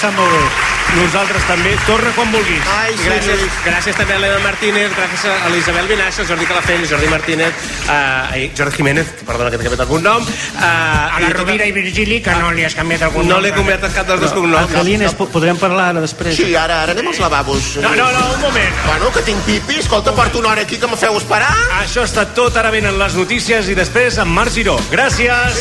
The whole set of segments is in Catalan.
Està molt bé. Nosaltres també. Torna quan vulguis. Ai, sí, Gràcies, Lluís. gràcies també a Elena Martínez, gràcies a l'Isabel Vinaixa, Jordi Calafell, Jordi Martínez, uh, ai, Jordi Jiménez, perdona que t'he canviat algun nom. Uh, A la Rovira i Virgili, que no li has canviat algun No nom. l'he canviat cap dels dos cognoms. Angelines, po- podrem parlar ara després. Sí, ara, ara anem als lavabos. No, no, no, un moment. Bueno, que tinc pipi. Escolta, porto una hora aquí que me feu esperar. Això està tot, ara venen les notícies i després amb Marc Giró. Gràcies.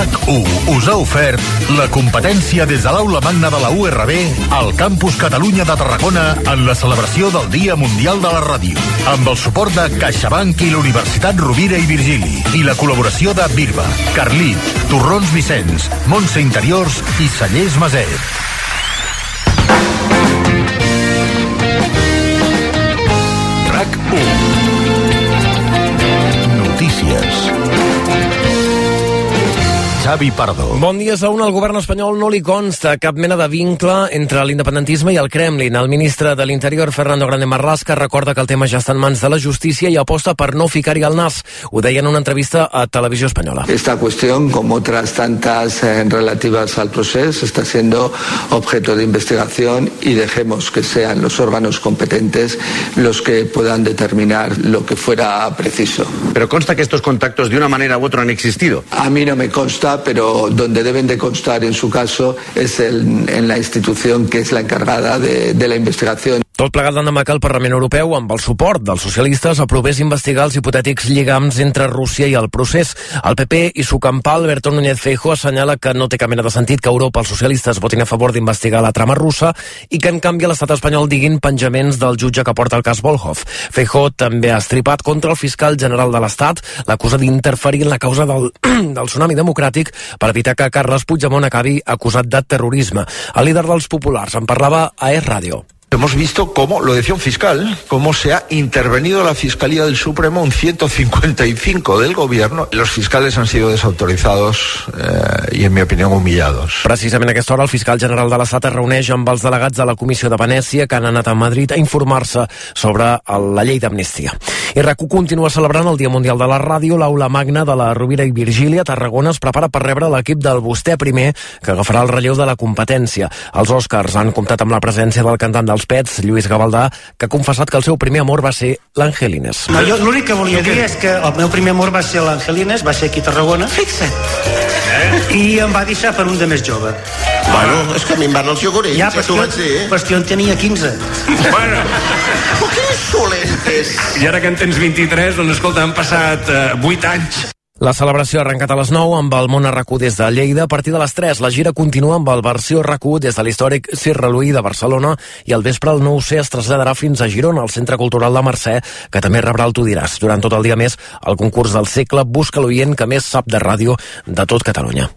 RAC1 us ha ofert la competència des de l'aula magna de la URB al Campus Catalunya de Tarragona en la celebració del Dia Mundial de la Ràdio. Amb el suport de CaixaBank i l'Universitat Rovira i Virgili i la col·laboració de Birba, Carlit, Torrons Vicenç, Montse Interiors i Cellers Maset. RAC1 Notícies Xavi Pardo Bon dia, Saúl. Al govern espanyol no li consta cap mena de vincle entre l'independentisme i el Kremlin. El ministre de l'Interior, Fernando Grande Marlaska, recorda que el tema ja està en mans de la justícia i aposta per no ficar-hi al nas. Ho deia en una entrevista a Televisió Espanyola. Esta cuestión, como otras tantas eh, relativas al proceso, está siendo objeto de investigación y dejemos que sean los órganos competentes los que puedan determinar lo que fuera preciso. Pero consta que estos contactos de una manera u otra han existido. A mí no me consta, pero donde deben de constar en su caso es en la institución que es la encargada de la investigación. Tot plegat l'endemà que el Parlament Europeu, amb el suport dels socialistes, aprovés investigar els hipotètics lligams entre Rússia i el procés. El PP i su campal, Alberto Núñez Feijóo, assenyala que no té cap mena de sentit que Europa els socialistes votin a favor d'investigar la trama russa i que, en canvi, l'estat espanyol diguin penjaments del jutge que porta el cas Volhov. Feijóo també ha estripat contra el fiscal general de l'Estat, l'acusa d'interferir en la causa del, del tsunami democràtic per evitar que Carles Puigdemont acabi acusat de terrorisme. El líder dels populars en parlava a Es Radio. Hemos visto cómo, lo decía un fiscal, cómo se ha intervenido la Fiscalía del Supremo un 155 del Gobierno. Los fiscales han sido desautorizados eh, y, en mi opinión, humillados. Precisament a aquesta hora el fiscal general de l'Estat es reuneix amb els delegats de la Comissió de Venècia que han anat a Madrid a informar-se sobre la llei d'amnistia. I RAC1 continua celebrant el Dia Mundial de la Ràdio. L'aula magna de la Rovira i Virgília Tarragona es prepara per rebre l'equip del Vostè primer que agafarà el relleu de la competència. Els Oscars han comptat amb la presència del cantant dels Pets, Lluís Gavaldà, que ha confessat que el seu primer amor va ser l'Angelines. No, jo l'únic que volia dir és que el meu primer amor va ser l'Angelines, va ser aquí a Tarragona. Fixa't. I em va deixar per un de més jove. Bueno, és que a mi em van els iogurins, ja, ja t'ho és vaig que- dir. però és que jo en tenia 15. Bueno, Però que insolentes. i ara que en tens 23, doncs escolta, han passat eh, 8 anys. La celebració ha arrencat a les 9 amb el món RAC1 des de Lleida. A partir de les 3, la gira continua amb el versió RAC1 des de l'històric Cirre Louis de Barcelona i al vespre el nou C es traslladarà fins a Girona, al Centre Cultural de Mercè, que també rebrà el Tu diràs. Durant tot el dia més, el concurs del segle busca l'oient que més sap de ràdio de tot Catalunya.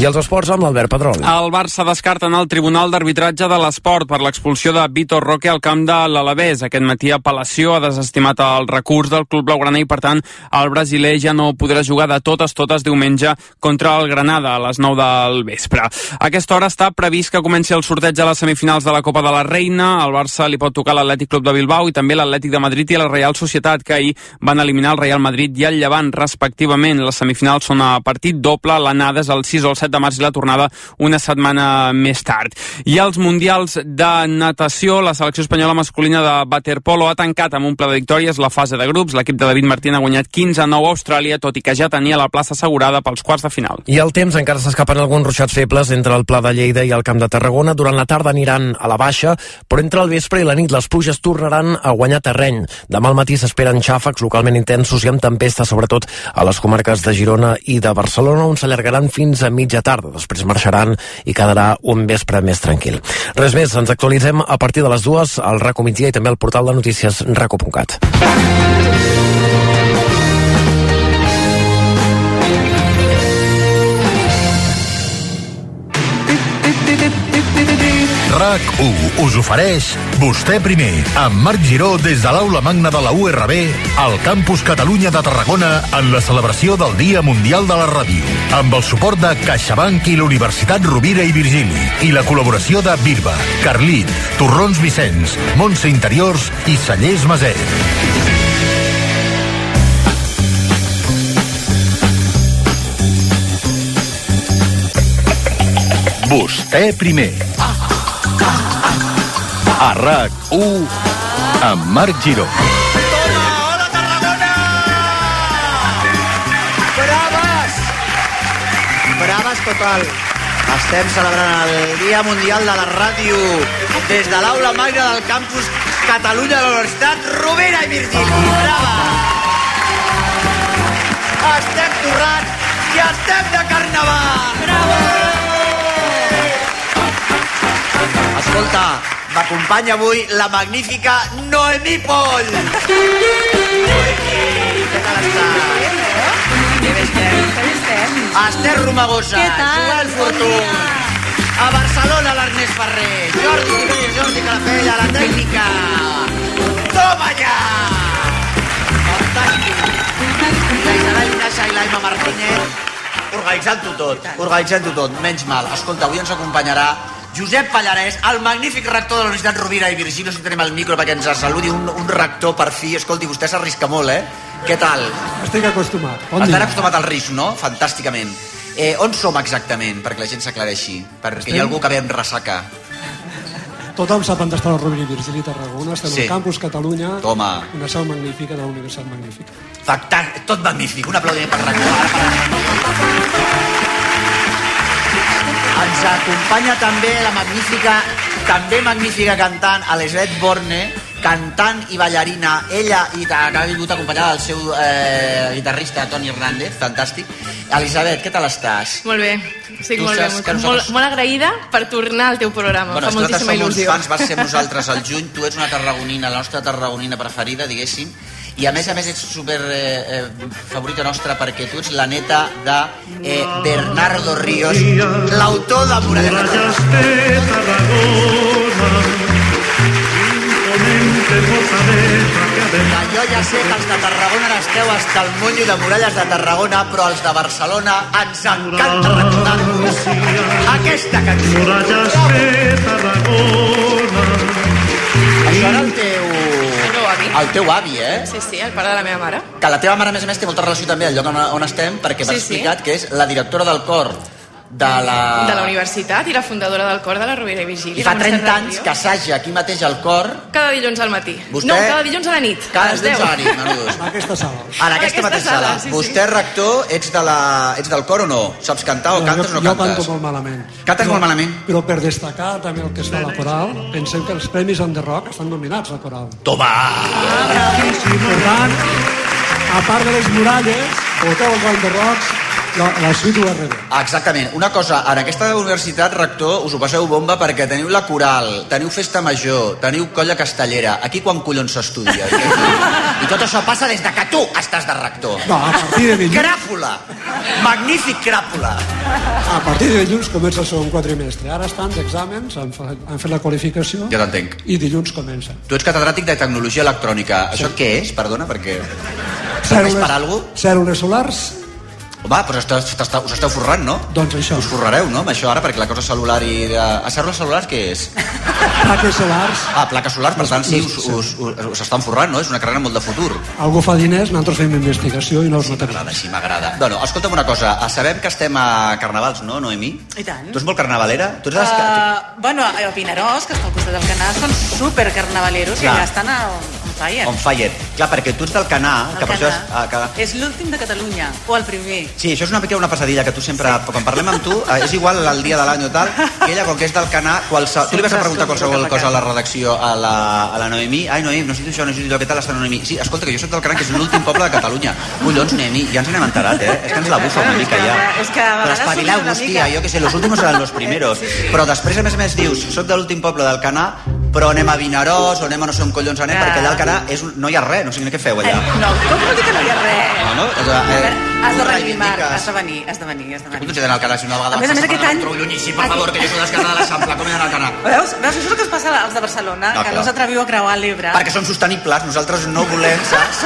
I els esports amb l'Albert Pedrol. El Barça descarta en el Tribunal d'Arbitratge de l'Esport per l'expulsió de Vitor Roque al camp de l'Alavés. Aquest matí Apel·lació ha desestimat el recurs del club blaugrana i, per tant, el brasiler ja no podrà jugar de totes totes diumenge contra el Granada a les 9 del vespre. A aquesta hora està previst que comenci el sorteig de les semifinals de la Copa de la Reina. Al Barça li pot tocar l'Atlètic Club de Bilbao i també l'Atlètic de Madrid i la Real Societat, que ahir van eliminar el Real Madrid i el Llevant, respectivament. Les semifinals són a partit doble, l'anada és el 6 o el 7 de març i la tornada una setmana més tard. I els Mundials de natació, la selecció espanyola masculina de waterpolo ha tancat amb un ple de victòries la fase de grups. L'equip de David Martín ha guanyat 15 a 9 a Austràlia, tot i que ja tenia la plaça assegurada pels quarts de final. I el temps encara s'escapen alguns ruixats febles entre el Pla de Lleida i el Camp de Tarragona. Durant la tarda aniran a la baixa, però entre el vespre i la nit les pluges tornaran a guanyar terreny. Demà al matí s'esperen xàfecs localment intensos i amb tempesta, sobretot a les comarques de Girona i de Barcelona, on s'allargaran fins a mitja tarda. Després marxaran i quedarà un vespre més tranquil. Res més, ens actualitzem a partir de les dues al RACO migdia i també al portal de notícies raco.cat. RAC1 us ofereix Vostè primer, amb Marc Giró des de l'aula magna de la URB al Campus Catalunya de Tarragona en la celebració del Dia Mundial de la Ràdio, amb el suport de CaixaBank i la Universitat Rovira i Virgili i la col·laboració de Birba, Carlit, Torrons Vicenç, Montse Interiors i Cellers Maset. Vostè primer. A RAC1 amb Marc Giró. Braves total. Estem celebrant el Dia Mundial de la Ràdio des de l'aula magna del campus Catalunya de la Universitat Rovira i Virgili. Brava! Estem torrant i estem de carnaval! Bravo! Escolta, m'acompanya avui la magnífica Noemí Poll. Noemí, què tal estàs? Què bé estem? Esther Romagosa? Joel Fortun, a Barcelona l'Ernest Ferrer, Jordi Cunell, Jordi Calafell, a la tècnica. Toma ja! Fantàstic. La Isabel Nasa i l'Aima Martínez organitzant-ho tot, organitzant-ho tot, menys mal. Escolta, avui ens acompanyarà Josep Pallarès, el magnífic rector de la Universitat Rovira i Virgili, no sé si tenim el micro perquè ens saludi un, un rector per fi. Escolti, vostè s'arrisca molt, eh? Què tal? Estic acostumat. Bon Estan acostumat al risc, no? Fantàsticament. Eh, on som exactament, perquè la gent s'aclareixi? Perquè hi ha algú que ve amb ressaca. Tothom sap on està la Rovira i Virgili Tarragona. Estem Sí. al campus Catalunya, Toma. una seu magnífica de la Universitat Magnífica. Fantàstic, tot magnífic. Un aplaudiment per per... Ens acompanya també la magnífica, també magnífica cantant, Elisabet Borne, cantant i ballarina, ella i ha vingut acompanyada del seu eh, guitarrista Toni Hernández, fantàstic. Elisabet, què tal estàs? Molt bé, estic molt bé, molt, nosaltres- molt, molt agraïda per tornar al teu programa. Bueno, Fa és que nosaltres moltíssima som uns il·lusió. fans, vas ser nosaltres al juny, tu ets una tarragonina, la nostra tarragonina preferida, diguéssim, i a més a més ets super eh, eh, favorita nostra perquè tu ets la neta de eh, Bernardo Ríos, l'autor de Muralles de Que jo ja sé que els de Tarragona n'esteu hasta el monyo de Muralles de Tarragona, però els de Barcelona ens encanta recordar-vos aquesta cançó. Això era el. El teu avi, eh? Sí, sí, el pare de la meva mare. Que la teva mare, a més a més, té molta relació també al lloc on, on estem, perquè m'ha Sí, sí. explicat que és la directora del cor de la... De la universitat i la fundadora del cor de la Rovira i Vigili. I fa la Mercè 30 anys que assaja aquí mateix al cor. Cada dilluns al matí. Vostè- No, cada dilluns a la nit. Cada a les dilluns 10. a la nit, menudós. En aquesta sala. En En aquesta aquesta mateixa sala, sala. sí, sí. Vostè, rector, ets, de la... ets del cor o no? Saps cantar o cantes o no jo, jo cantes? canto molt malament. Cantes molt malament? Però per destacar també el que es fa a la coral, pensem que els Premis on the Rock estan nominats a coral. Toma! Per tant, a part de les muralles, voteu el on the Rocks, la, la suite URB. Exactament. Una cosa, en aquesta universitat, rector, us ho passeu bomba perquè teniu la coral, teniu festa major, teniu colla castellera. Aquí quan collons s'estudia? I tot això passa des de que tu estàs de rector. No, a partir de dilluns, Cràpula! Magnífic cràpula! a partir de dilluns comença el segon quadrimestre. Ara estan d'exàmens, han, han fet la qualificació Ja t'entenc. i dilluns comença. Tu ets catedràtic de tecnologia electrònica. Això què és? Perdona, perquè... Serveix per alguna cosa? Cèl·lules solars, Home, però esteu, esteu, us esteu forrant, no? doncs això. Us forrareu, no, amb això ara, perquè la cosa celular i... De... A cèl·lules solars què és? Plaques solars, Ah, plaques solars, per tant, sí, us, us, us, us estan forrant, no? És una carrera molt de futur. algú fa diners, nosaltres fem investigació i no els notem. M'agrada, així m'agrada. Bueno, escolta'm una cosa, ah, sabem que estem a Carnavals, no, Noemí? I tant. Tu ets molt carnavalera? Tu ets de les que... Uh, bueno, a Vinaròs, que està al costat del Canà, són super carnavaleros i Clar. ja estan a, on fire. On fire. Clar, perquè tu ets del Canà, que per això és... Ah, que... És l'últim de Catalunya, o el primer. Sí, això és una mica una passadilla que tu sempre, quan parlem amb tu, eh, és igual el dia de l'any o tal, que ella, com que és del Canà, qualsevol... tu li vas a preguntar qualsevol cosa a la redacció a la, a la Noemí, ai Noemí, no necessito això, no necessito allò, què tal està la Noemí? Sí, escolta, que jo soc del Canà, que és l'últim poble de Catalunya. Collons, Noemí, ja ens n'hem enterat, eh? És que ens la bufa una mica ja. És que a Però vegades espavileu-vos, una mica. tia, jo que sé, los últimos eran los primeros. Però després, a més a més, dius, soc de l'últim poble del Canà, però anem a Vinaròs o anem a no sé on collons anem, Ah. perquè allà al Canà és un... no hi ha res, no sé ni què feu allà. No, com vol dir que no hi ha res? No, no? O sea, eh, Has de venir, Marc, reivindiques. has de venir, has de venir, has de venir. Conto d'anar al canal si una vegada A més a més, aquest any- lluny, sí, per favor, que jo soc d'esquerra de l'Eixample, com he d'anar al canal? Veus? Veus? Això és el que es passa als de Barcelona, No, que clar. no us atreviu a creuar l'Ebre. Perquè som sostenibles, nosaltres no volem, saps?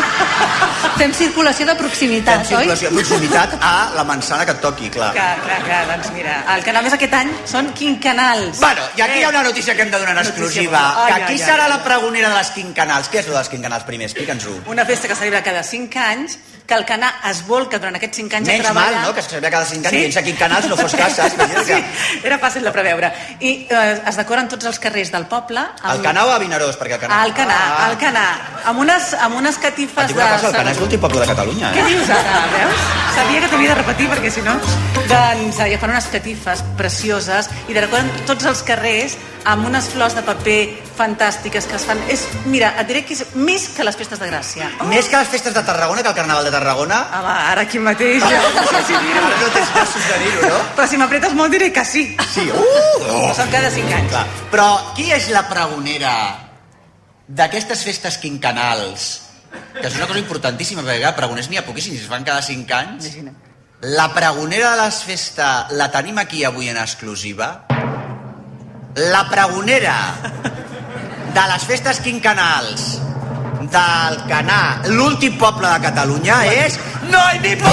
Fem circulació de proximitat, Fem circulació de proximitat a la manzana que et toqui, clar. Clar, clar, clar, doncs mira, el canal més aquest any són quincanals. Bueno, i aquí hi ha una notícia que hem de donar en exclusiva. Ai, Que aquí ai, serà ai. la pregonera de les quincanals. Què és lo de les quincanals, primer? Explica'ns-ho. Una festa que celebra cada 5 anys, que el canà es volca durant aquests 5 anys Menys a treballar. mal, no?, que se celebra cada 5 anys i sense quincanals no fos cas, saps? Sí, era fàcil de preveure. I eh, es decoren tots els carrers del poble. Al Canà o a Vinaròs? Perquè el Canà... Al Canà, Ah. al Canà. Amb unes, amb unes catifes una cosa, el de... Canà és l'últim poble de Catalunya, Què eh? dius ara, veus? Sabia que t'havia de repetir perquè si no... Doncs eh, ja fan unes catifes precioses i decoren tots els carrers amb unes flors de paper fantàstiques que es fan... És, mira, et diré que és més que les festes de Gràcia. Més que les festes de Tarragona, que el Carnaval de Tarragona... Home, ara aquí mateix ja sé si dir-ho. Ara no tens llaços de dir-ho, no? Però si m'apretes molt diré que sí. Sí, uh! Que són cada 5 anys. Clar. Però qui és la pregonera d'aquestes festes quincanals? Que és una cosa importantíssima, perquè pregoners n'hi ha poquíssims, es fan cada 5 anys. La pregonera de les festes la tenim aquí avui en exclusiva. La pregonera de les festes quincanals del Canà, l'últim poble de Catalunya, és Noemi Pol!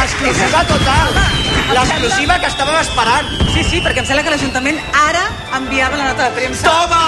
Exclusiva total, eh? L'exclusiva que estàvem esperant. Sí, sí, perquè em sembla que l'Ajuntament ara enviava la nota de premsa. Toma!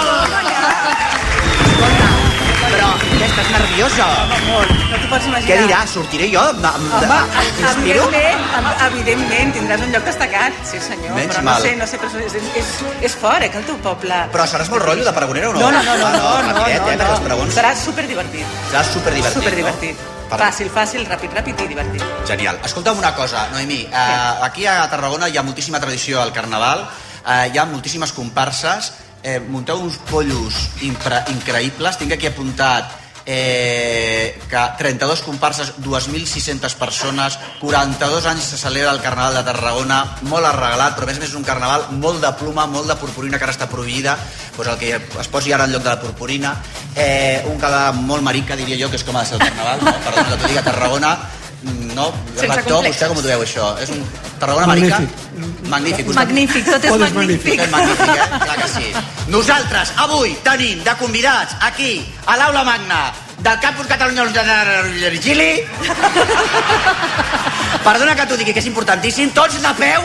Però, què, estàs nerviosa? Home, molt. No t'ho pots imaginar. Què dirà? Sortiré jo? Home, Inspiro? evidentment, evidentment, tindràs un lloc destacat, sí senyor, Menys però no mal. sé, no sé, però és, és, és fort, eh, que el teu poble... Però seràs molt rotllo de pregonera o no? No, no, no, no, Ah, no, no, rapidet, no, eh, els no. pregons Serà superdivertit. serà superdivertit. Superdivertit. No? Fàcil, fàcil, ràpid, ràpid i divertit. Genial. Escolta'm una cosa, Noemí. Eh, aquí a Tarragona hi ha moltíssima tradició al Carnaval, eh, hi ha moltíssimes comparses, eh, munteu uns pollos impre, increïbles. Tinc aquí apuntat eh, que 32 comparses, 2.600 persones, 42 anys se celebra el Carnaval de Tarragona, molt arreglat, però a més a més és un carnaval molt de pluma, molt de purpurina, que ara està prohibida, doncs el que es posi ara en lloc de la purpurina, eh, un cada molt marica, diria jo, que és com ha de ser el Carnaval, no? perdona que t'ho digui a Tarragona, no, Sense rector, vostè com ho veieu això? És un Tarragona marica? Magnífic. Us- Magnífic, tot és Tot magnífic. És magnífic, eh? Clar que sí. Nosaltres, avui, tenim de convidats aquí, a l'Aula Magna, del Campus Catalunya de Virgili. Perdona que t'ho digui, que és importantíssim. Tots de peu,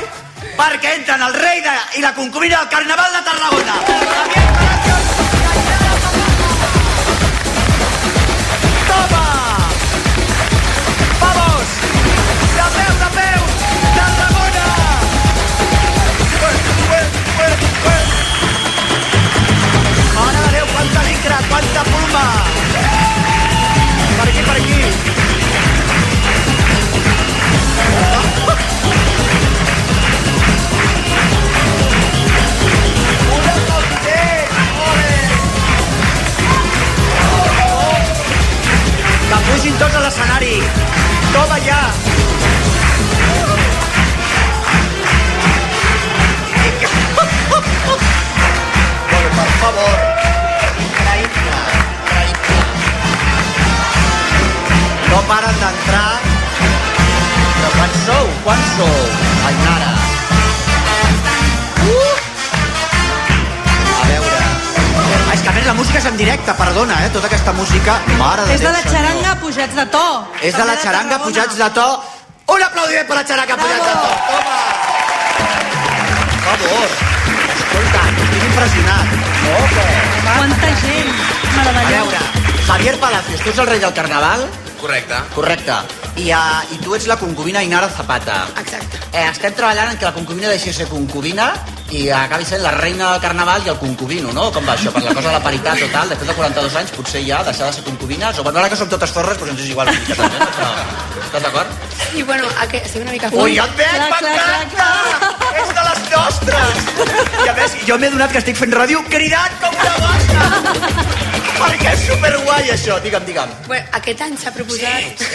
perquè entren el rei de, i la concubina del Carnaval de Tarragona. Javier licra, quanta pluma! Per aquí, per aquí. Que pugin tots a l'escenari! Toma ja! No paren d'entrar. Però quants sou? Quants sou? Ainara. Uh! A veure... Ah, és que a més la música és en directe, perdona, eh? Tota aquesta música... Mare de És de Déu, la senyor. xaranga pujats de to. És de la xaranga pujats de to. Un aplaudiment per la xaranga pujats de to. Toma! Per favor. Escolta, estic impressionat. Que... Quanta gent. A Meravellós. veure, Javier Palacios, tu ets el rei del Carnaval? Correcte. Correcte. I, uh, I tu ets la concubina Inara Zapata. Exacte. Eh, estem treballant en que la concubina deixi de ser concubina i acabi sent la reina del Carnaval i el concubino, no? Com va això? Per la cosa de la paritat o tal, després de 42 anys potser ja deixar de ser concubines, o bueno, ara que som totes forres, doncs ens és igual? Però, estàs d'acord? I bueno, a que estic una mica... Ui, et veig, m'encanta! És de les nostres! I a més, jo m'he donat que estic fent ràdio cridant com una bossa! Perquè és superguai, això. Digue'm, digue'm. Bueno, aquest any s'ha proposat...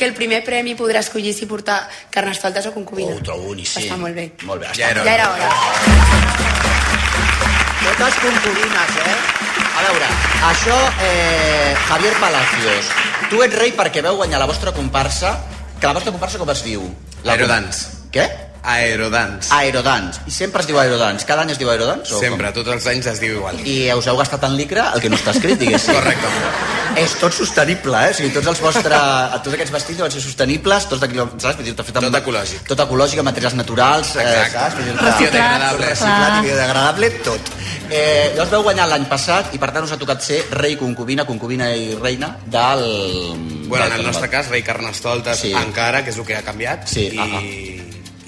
que el primer premi podrà escollir si portar carnestoltes o concubina. Ho trobo boníssim. Està molt bé. Molt bé. Ja era. Ja era hora. Totes concubines, eh? A veure, això, eh, Javier Palacios, tu ets rei perquè veu guanyar la vostra comparsa, que la vostra comparsa com es diu? La Aerodance. Què? Aerodance. Aerodance. I sempre es diu Aerodance. Cada any es diu Aerodance? o Sempre, tots els anys es diu igual. com? I us heu gastat en licra el que no està escrit, diguéssim. Correcte. És tot sostenible, eh? O sigui, tots els vostres... Tots aquests vestits van ser sostenibles, tots d'aquí, saps? Vull dir, tot, fet amb, Tot ecològic. Tot ecològic, amb materials naturals, eh, Exacte. saps? Vull dir, Biodegradable. Reciclat i biodegradable, tot. Eh, llavors veu guanyar l'any passat i per tant us ha tocat ser rei, concubina, concubina i reina del... Bueno, en del el nostre cas, rei Carnestoltes Sí. sí. encara, que és el que ha canviat. Sí, I, ah, ah.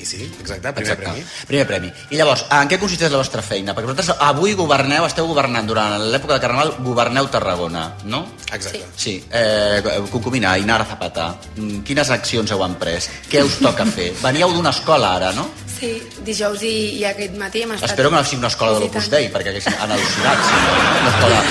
I sí, exacte, primer Exacte. premi. Primer premi. I llavors, en què consisteix la vostra feina? Perquè vosaltres avui governeu, esteu governant durant l'època de Carnaval, governeu Tarragona, no? Exacte. Sí. Eh, concubina, Inara Zapata, mm, quines accions heu emprès? Què us toca fer? Veníeu d'una escola ara, no? Sí, dijous i, i aquest matí hem estat... Espero que no sigui una escola de l'Opus Dei, perquè haguessin al·lucinat. No, una escola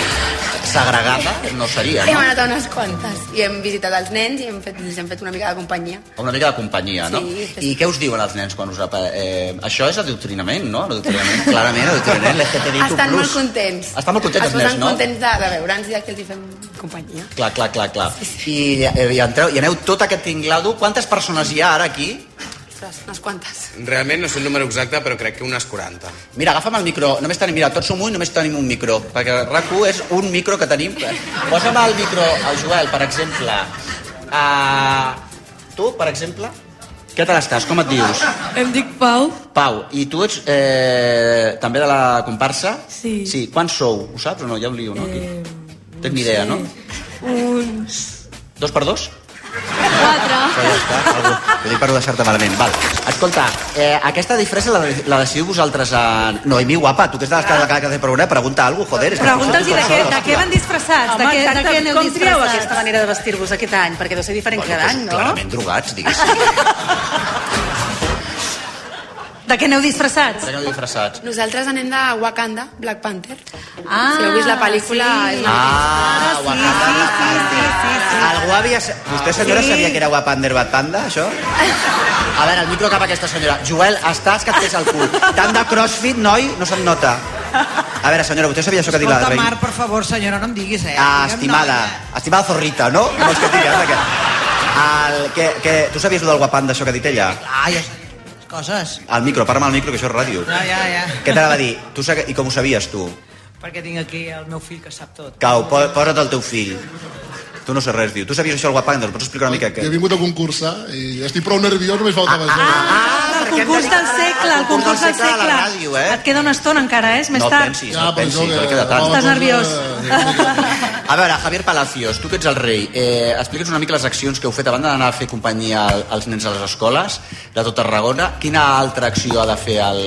segregada no seria, Hem no? anat a unes quantes i hem visitat els nens i hem fet, els hem fet una mica de companyia. Una mica de companyia, no? Sí, sí. I què us diuen els nens quan us... apa- Eh, això és adoctrinament, no? Adoctrinament, clarament, adoctrinament. Estan molt contents. Estan molt contents els nens, no? contents de, de veure'ns i de que els hi fem companyia. Clar, clar, clar, clar. I, eh, i, entreu, i aneu tot aquest tinglado. Quantes persones hi ha ara aquí? Ostres, unes quantes. Realment no sé el número exacte, però crec que unes 40. Mira, agafa'm el micro. Només tenim, mira, tots som un, només tenim un micro. Perquè RAC1 és un micro que tenim. Posa'm el micro al Joel, per exemple. Uh, tu, per exemple? Què tal estàs? Com et dius? Em dic Pau. Pau, i tu ets eh, també de la comparsa? Sí. Sí, quants sou? Ho saps o no? Hi ha un lío, no? Aquí. Tens ni idea, no? Uns... Dos per dos? Quatre. Ja està, algú, ho dic per deixar-te malament. Val. Escolta, eh, aquesta disfressa la, la decidiu vosaltres a... Noemí, guapa, tu que ets de les que, que, que, que pregunta alguna cosa, joder. Pregunta'ls de què, de què van disfressats, de Home, què, de què aneu com trieu disfressats. aquesta manera de vestir-vos aquest any? Perquè deu ser diferent Bueno, doncs, clarament drogats, diguéssim. De què aneu disfressats? De què aneu disfressats? Nosaltres anem de Wakanda, Black Panther. Ah, si heu vist la pel·lícula... sí. És una... Ah, Wakanda Black Panther. Algú havia... Vostè, senyora, Sí. sabia que era Wapander Bad Panda, això? A veure, el micro cap a aquesta senyora. Joel, estàs que et fes el cul. Tant de crossfit, noi, no se't nota. A veure, senyora, vostè sabia això que ha dit la Escolta, reina? Mar, per favor, senyora, no em diguis, eh? Ah, estimada. Estimada zorrita, no? No és que digues, que... El, que, que, tu sabies lo del guapanda, això que ha dit ella? Ah, ja sé les coses. Al micro, parla amb el micro, que això és ràdio. Ja, ja, ja. Què t'anava a dir? Tu, sa- I com ho sabies, tu? Perquè tinc aquí el meu fill que sap tot. Cau, po posa't el teu fill. Tu no sé res, diu. Tu sabies això del guapanda? Ens pots explicar una mica? Jo he Què? vingut a concursar i estic prou nerviós, només faltava això. Ah, el concurs del segle, el concurs del segle la ràdio, eh? Et queda una estona encara, eh? És més No tard. pensis, no pensis, no queda tant. Estàs nerviós. A veure, Javier Palacios, tu que ets el rei, eh, explica'ns una mica les accions que heu fet a banda d'anar a fer companyia al- als nens a les escoles de tot Tarragona. Quina altra acció ha de fer el,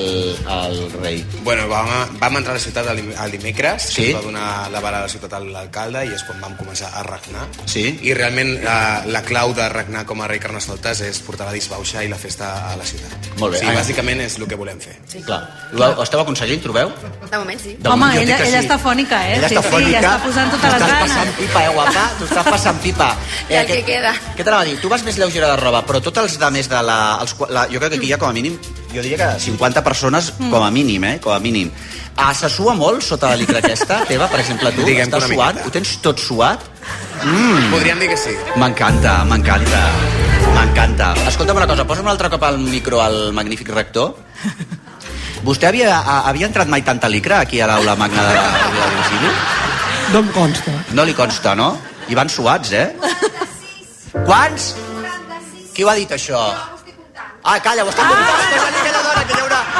el rei? Bueno, vam, vam entrar a la ciutat el, dim- el dimecres, Sí. sí. va donar la vara a la ciutat a l'alcalde i és quan vam començar a regnar. Sí. I realment la, la clau de regnar com a rei Carnestoltes és portar la disbauxa i la festa a la ciutat. Molt bé. Sí, Ah. bàsicament és el que volem fer. Sí. Clar. Ho, ho esteu aconseguint, trobeu? De moment, sí. De Home, moment, jo ella, que ella sí. està fònica, eh? Ella sí, està sí, fònica. ja està posant totes les Ganes. passant pipa, eh, guapa? Tu estàs passant pipa. I el que queda. Què t'anava a dir? Tu vas més lleugera de roba, però tots els de més de la... Els, la jo crec que aquí hi ha com a mínim, jo diria que 50 persones Mm. com a mínim, eh? Com a mínim. Ah, se sua molt sota la licra aquesta, teva, per exemple, tu? Diguem Estàs suat? miqueta. Ho tens tot suat? Mm. Podríem dir que sí. M'encanta, m'encanta. M'encanta. Escolta'm una cosa, posa'm un altre cop al micro al magnífic rector. Vostè havia, a- havia entrat mai tanta licra aquí a l'aula magna de la, de la? No em consta. No li consta, no? I van suats, eh? Quants? Qui ho ha dit, això? Ah, calla, ho està comptant. Ah! Estem aquella dona que hi haurà...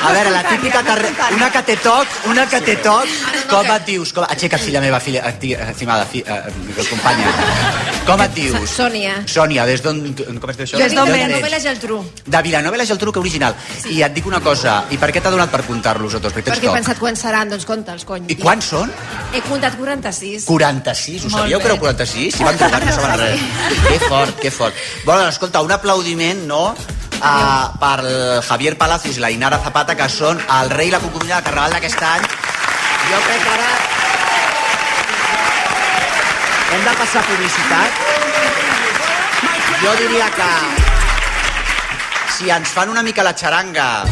A veure, la típica que... re- Una que té toc, una que té toc. Com et dius? Com... Aixeca't, filla meva, filla, esti- estimada, fi, eh, companya. Com et dius? Sònia. Sònia, des d'on... Com es diu això? Jo D'on? Vilanova i la Geltrú. De Vilanova i la Geltrú, que original. I et dic una cosa, i per què t'ha donat per comptar-los a tots? Perquè Perquè he pensat quants seran, doncs compta'ls, cony. I quants són? He comptat 46. 46, ho Molt sabíeu bé. que éreu 46? Si van trucar no saben res. Que fort, que fort. Bueno, escolta, un aplaudiment, no?, uh, per Javier Palacios i la Inara Zapata, que són el rei i la concubina de Carnaval d'aquest any. Jo crec que ara hem de passar publicitat. jo diria que si ens fan una mica la xaranga...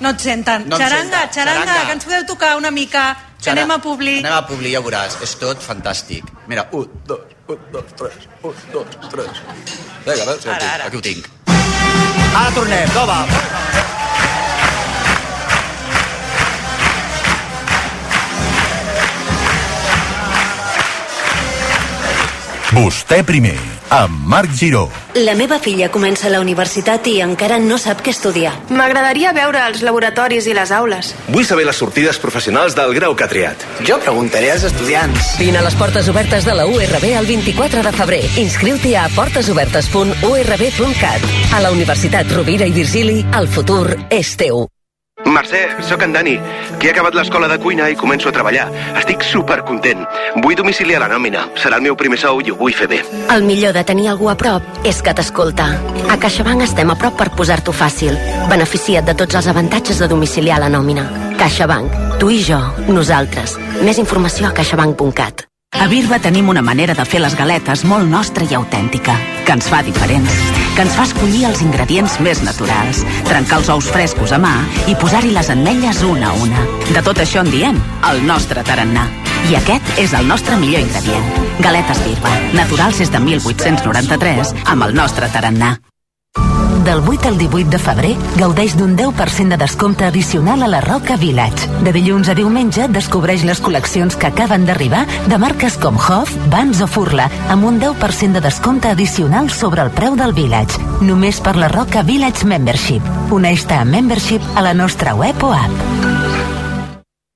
No et senten. No xaranga, senten. xaranga, Xaranga. que ens podeu tocar una mica, que Xara- anem a Publi. Anem a Publi, ja veuràs. És tot fantàstic. Mira, un, dos, un, dos, tres, un, dos, tres. Vinga, Ara, ara. Aquí ho tinc. Ara tornem, toma. Vostè primer, amb Marc Giró. La meva filla comença la universitat i encara no sap què estudiar. M'agradaria veure els laboratoris i les aules. Vull saber les sortides professionals del grau que ha triat. Jo preguntaré als estudiants. Vine a les portes obertes de la URB el 24 de febrer. Inscriu-t'hi a portesobertes.urb.cat. A la Universitat Rovira i Virgili, el futur és teu. Mercè, sóc en Dani, que he acabat l'escola de cuina i començo a treballar. Estic supercontent. Vull domiciliar la nòmina. Serà el meu primer sou i ho vull fer bé. El millor de tenir algú a prop és que t'escolta. A CaixaBank estem a prop per posar-t'ho fàcil. Beneficia't de tots els avantatges de domiciliar la nòmina. CaixaBank. Tu i jo. Nosaltres. Més informació a caixabank.cat. A Birba tenim una manera de fer les galetes molt nostra i autèntica, que ens fa diferents, que ens fa escollir els ingredients més naturals, trencar els ous frescos a mà i posar-hi les ametlles una a una. De tot això en diem el nostre tarannà. I aquest és el nostre millor ingredient. Galetes Birba, naturals des de 1893, amb el nostre tarannà. Del 8 al 18 de febrer, gaudeix d'un 10% de descompte addicional a la Roca Village. De dilluns a diumenge, descobreix les col·leccions que acaben d'arribar de marques com Hoff, Vans o Furla, amb un 10% de descompte addicional sobre el preu del Village. Només per la Roca Village Membership. Uneix-te a Membership a la nostra web o app.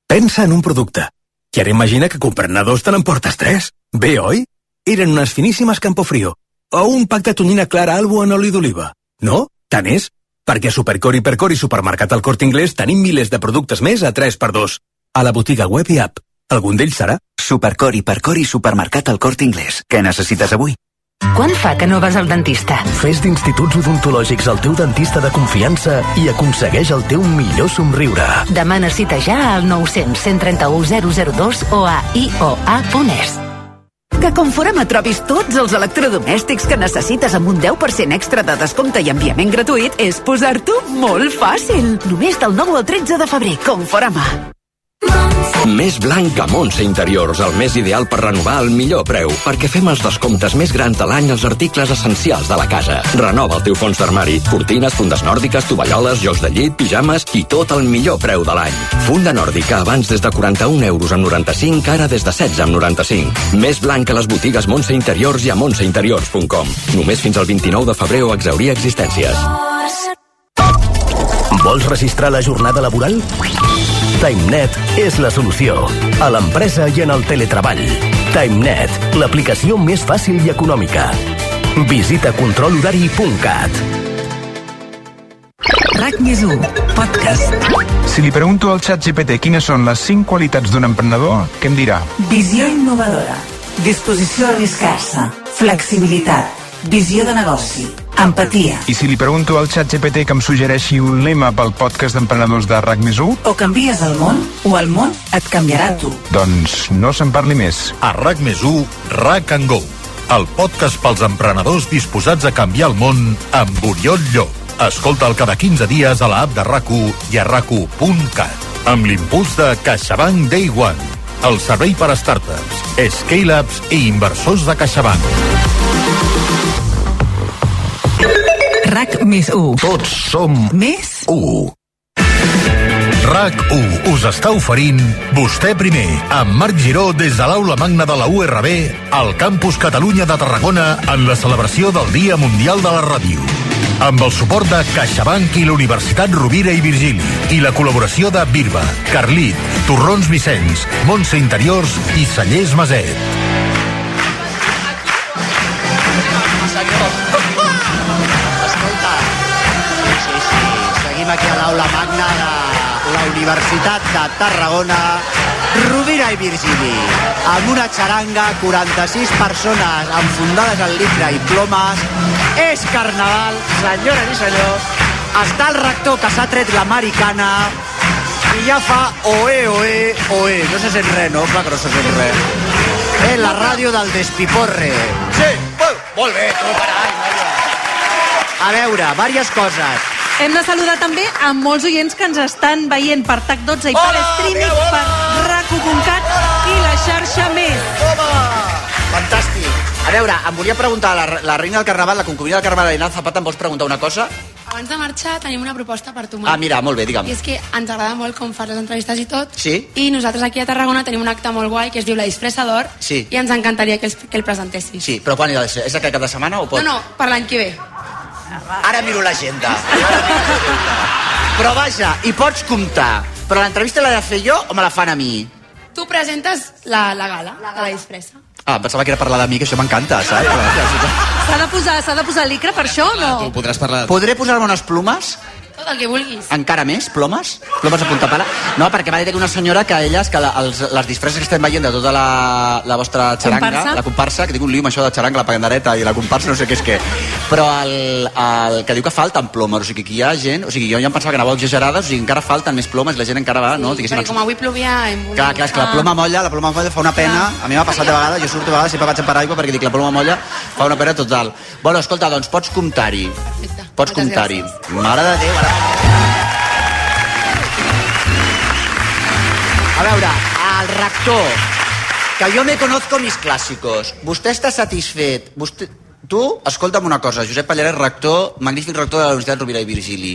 Pensa en un producte. I ara imagina que comprant-ne dos te n'emportes tres. Bé, oi? Eren unes finíssimes Campofrío. O un pack de tonyina clara albo en oli d'oliva. No? Tant és? Perquè a Supercor, Hipercor i Supermercat al Corte Inglés tenim milers de productes més a 3x2. A la botiga web i app. Algun d'ells serà? Supercor, Hipercor i Supermercat al Corte Inglés. Què necessites avui? Quan fa que no vas al dentista? Fes d'instituts odontològics el teu dentista de confiança i aconsegueix el teu millor somriure. Demana cita ja al 900 131 002 o a ioa.es. Que Conforama trobis tots els electrodomèstics que necessites amb un 10% extra de descompte i enviament gratuït és posar-t'ho molt fàcil. Només del 9 al 13 de febrer. Conforama. Més blanc que Montse Interiors, el més ideal per renovar al millor preu, perquè fem els descomptes més grans de l'any als articles essencials de la casa. Renova el teu fons d'armari, cortines, fundes nòrdiques, tovalloles, jocs de llit, pijames i tot al millor preu de l'any. Funda nòrdica abans des de 41 euros amb 95, ara des de 16 amb 95. Més blanc que les botigues Montse Interiors i a montseinteriors.com. Només fins al 29 de febrer o exaurir existències. Vols registrar la jornada laboral? TimeNet és la solució. A l'empresa i en el teletreball. TimeNet, l'aplicació més fàcil i econòmica. Visita controlhorari.cat. RAC més 1, podcast. Si li pregunto al xat GPT quines són les 5 qualitats d'un emprenedor, què em dirà? Visió innovadora. Disposició a arriscar-se. Flexibilitat. Visió de negoci. Empatia. I si li pregunto al xat GPT que em suggereixi un lema pel podcast d'emprenedors de RAC més 1, O canvies el món, o el món et canviarà tu. doncs no se'n parli més. A RAC més 1, RAC and Go. El podcast pels emprenedors disposats a canviar el món amb Oriol Llop. Escolta'l cada 15 dies a la app de rac i a rac Amb l'impuls de CaixaBank Day One. El servei per a startups, scale-ups i inversors de CaixaBank. RAC més 1. Tots som Més 1. RAC1 us està oferint Vostè primer, amb Marc Giró des de l'aula magna de la URB al Campus Catalunya de Tarragona en la celebració del Dia Mundial de la Ràdio. Amb el suport de CaixaBank i la Universitat Rovira i Virgili i la col·laboració de Birba, Carlit, Torrons Vicenç, Montse Interiors i Cellers Maset. L'aula magna de la Universitat de Tarragona, Rovira i Virgili, amb una xaranga, 46 persones enfundades en litre i plomes. És carnaval, senyores i senyors. Està el rector que s'ha tret l'americana i ja fa oe, oe, oe. No se sent res, no? Clar que no se sent res. És la ràdio del despiporre. Sí, molt bé, tu, carai. A veure, diverses coses. Hem de saludar també a molts oients que ens estan veient per TAC12 i per Hola, streaming, Miquel, hola. per raco.cat i la xarxa més. Fantàstic. A veure, em volia preguntar, la, la reina del carnaval, la concubina del carnaval, Elena Zapata, em vols preguntar una cosa? Abans de marxar tenim una proposta per tu. Ah, mira, molt bé, digue'm. I és que ens agrada molt com fas les entrevistes i tot. Sí? I nosaltres aquí a Tarragona tenim un acte molt guai que es diu La disfressa d'or Sí. i ens encantaria que el, que el presentessis. Sí, però quan ha de ser? És aquest cap de setmana o pot? No, no, per l'any que ve. Ara miro l'agenda. Però vaja, hi pots comptar. Però l'entrevista l'he de fer jo o me la fan a mi? Tu presentes la, la gala, la gala. de la disfressa. Ah, em pensava que era parlar de mi, que això m'encanta, saps? S'ha de posar, s'ha de posar licra per això o no? Tu podràs parlar... Podré posar-me unes plumes? Tot el que vulguis. Encara més? Plomes? Plomes a punta pala? No, perquè m'ha dit una senyora que elles, que la, els, les disfresses que estem veient de tota la, la vostra xaranga, Comparsa? la comparsa, que tinc un lío amb això de xaranga, la pandereta i la comparsa, no sé què és què, però el, el que diu que falten plomes, o sigui que hi ha gent, o sigui, jo ja em pensava que anàveu exagerades, o sigui, encara falten més plomes, la gent encara va, no? Diguéssim, Perquè com avui plovia... Volgut... Clar, clar, és que la ploma molla, la ploma molla fa una pena. A mi m'ha passat de vegades, jo surto de vegades, sempre vaig en paraigua perquè dic la ploma molla fa una pena total. Bueno, escolta, doncs pots comptar-hi. Pots comptar-hi. Mare de Déu, ara... A veure, el rector, que jo me conozco mis clàssicos. Vostè està satisfet? Vostè... Tu, escolta'm una cosa, Josep Pallarès, rector, magnífic rector de la Universitat Rovira i Virgili.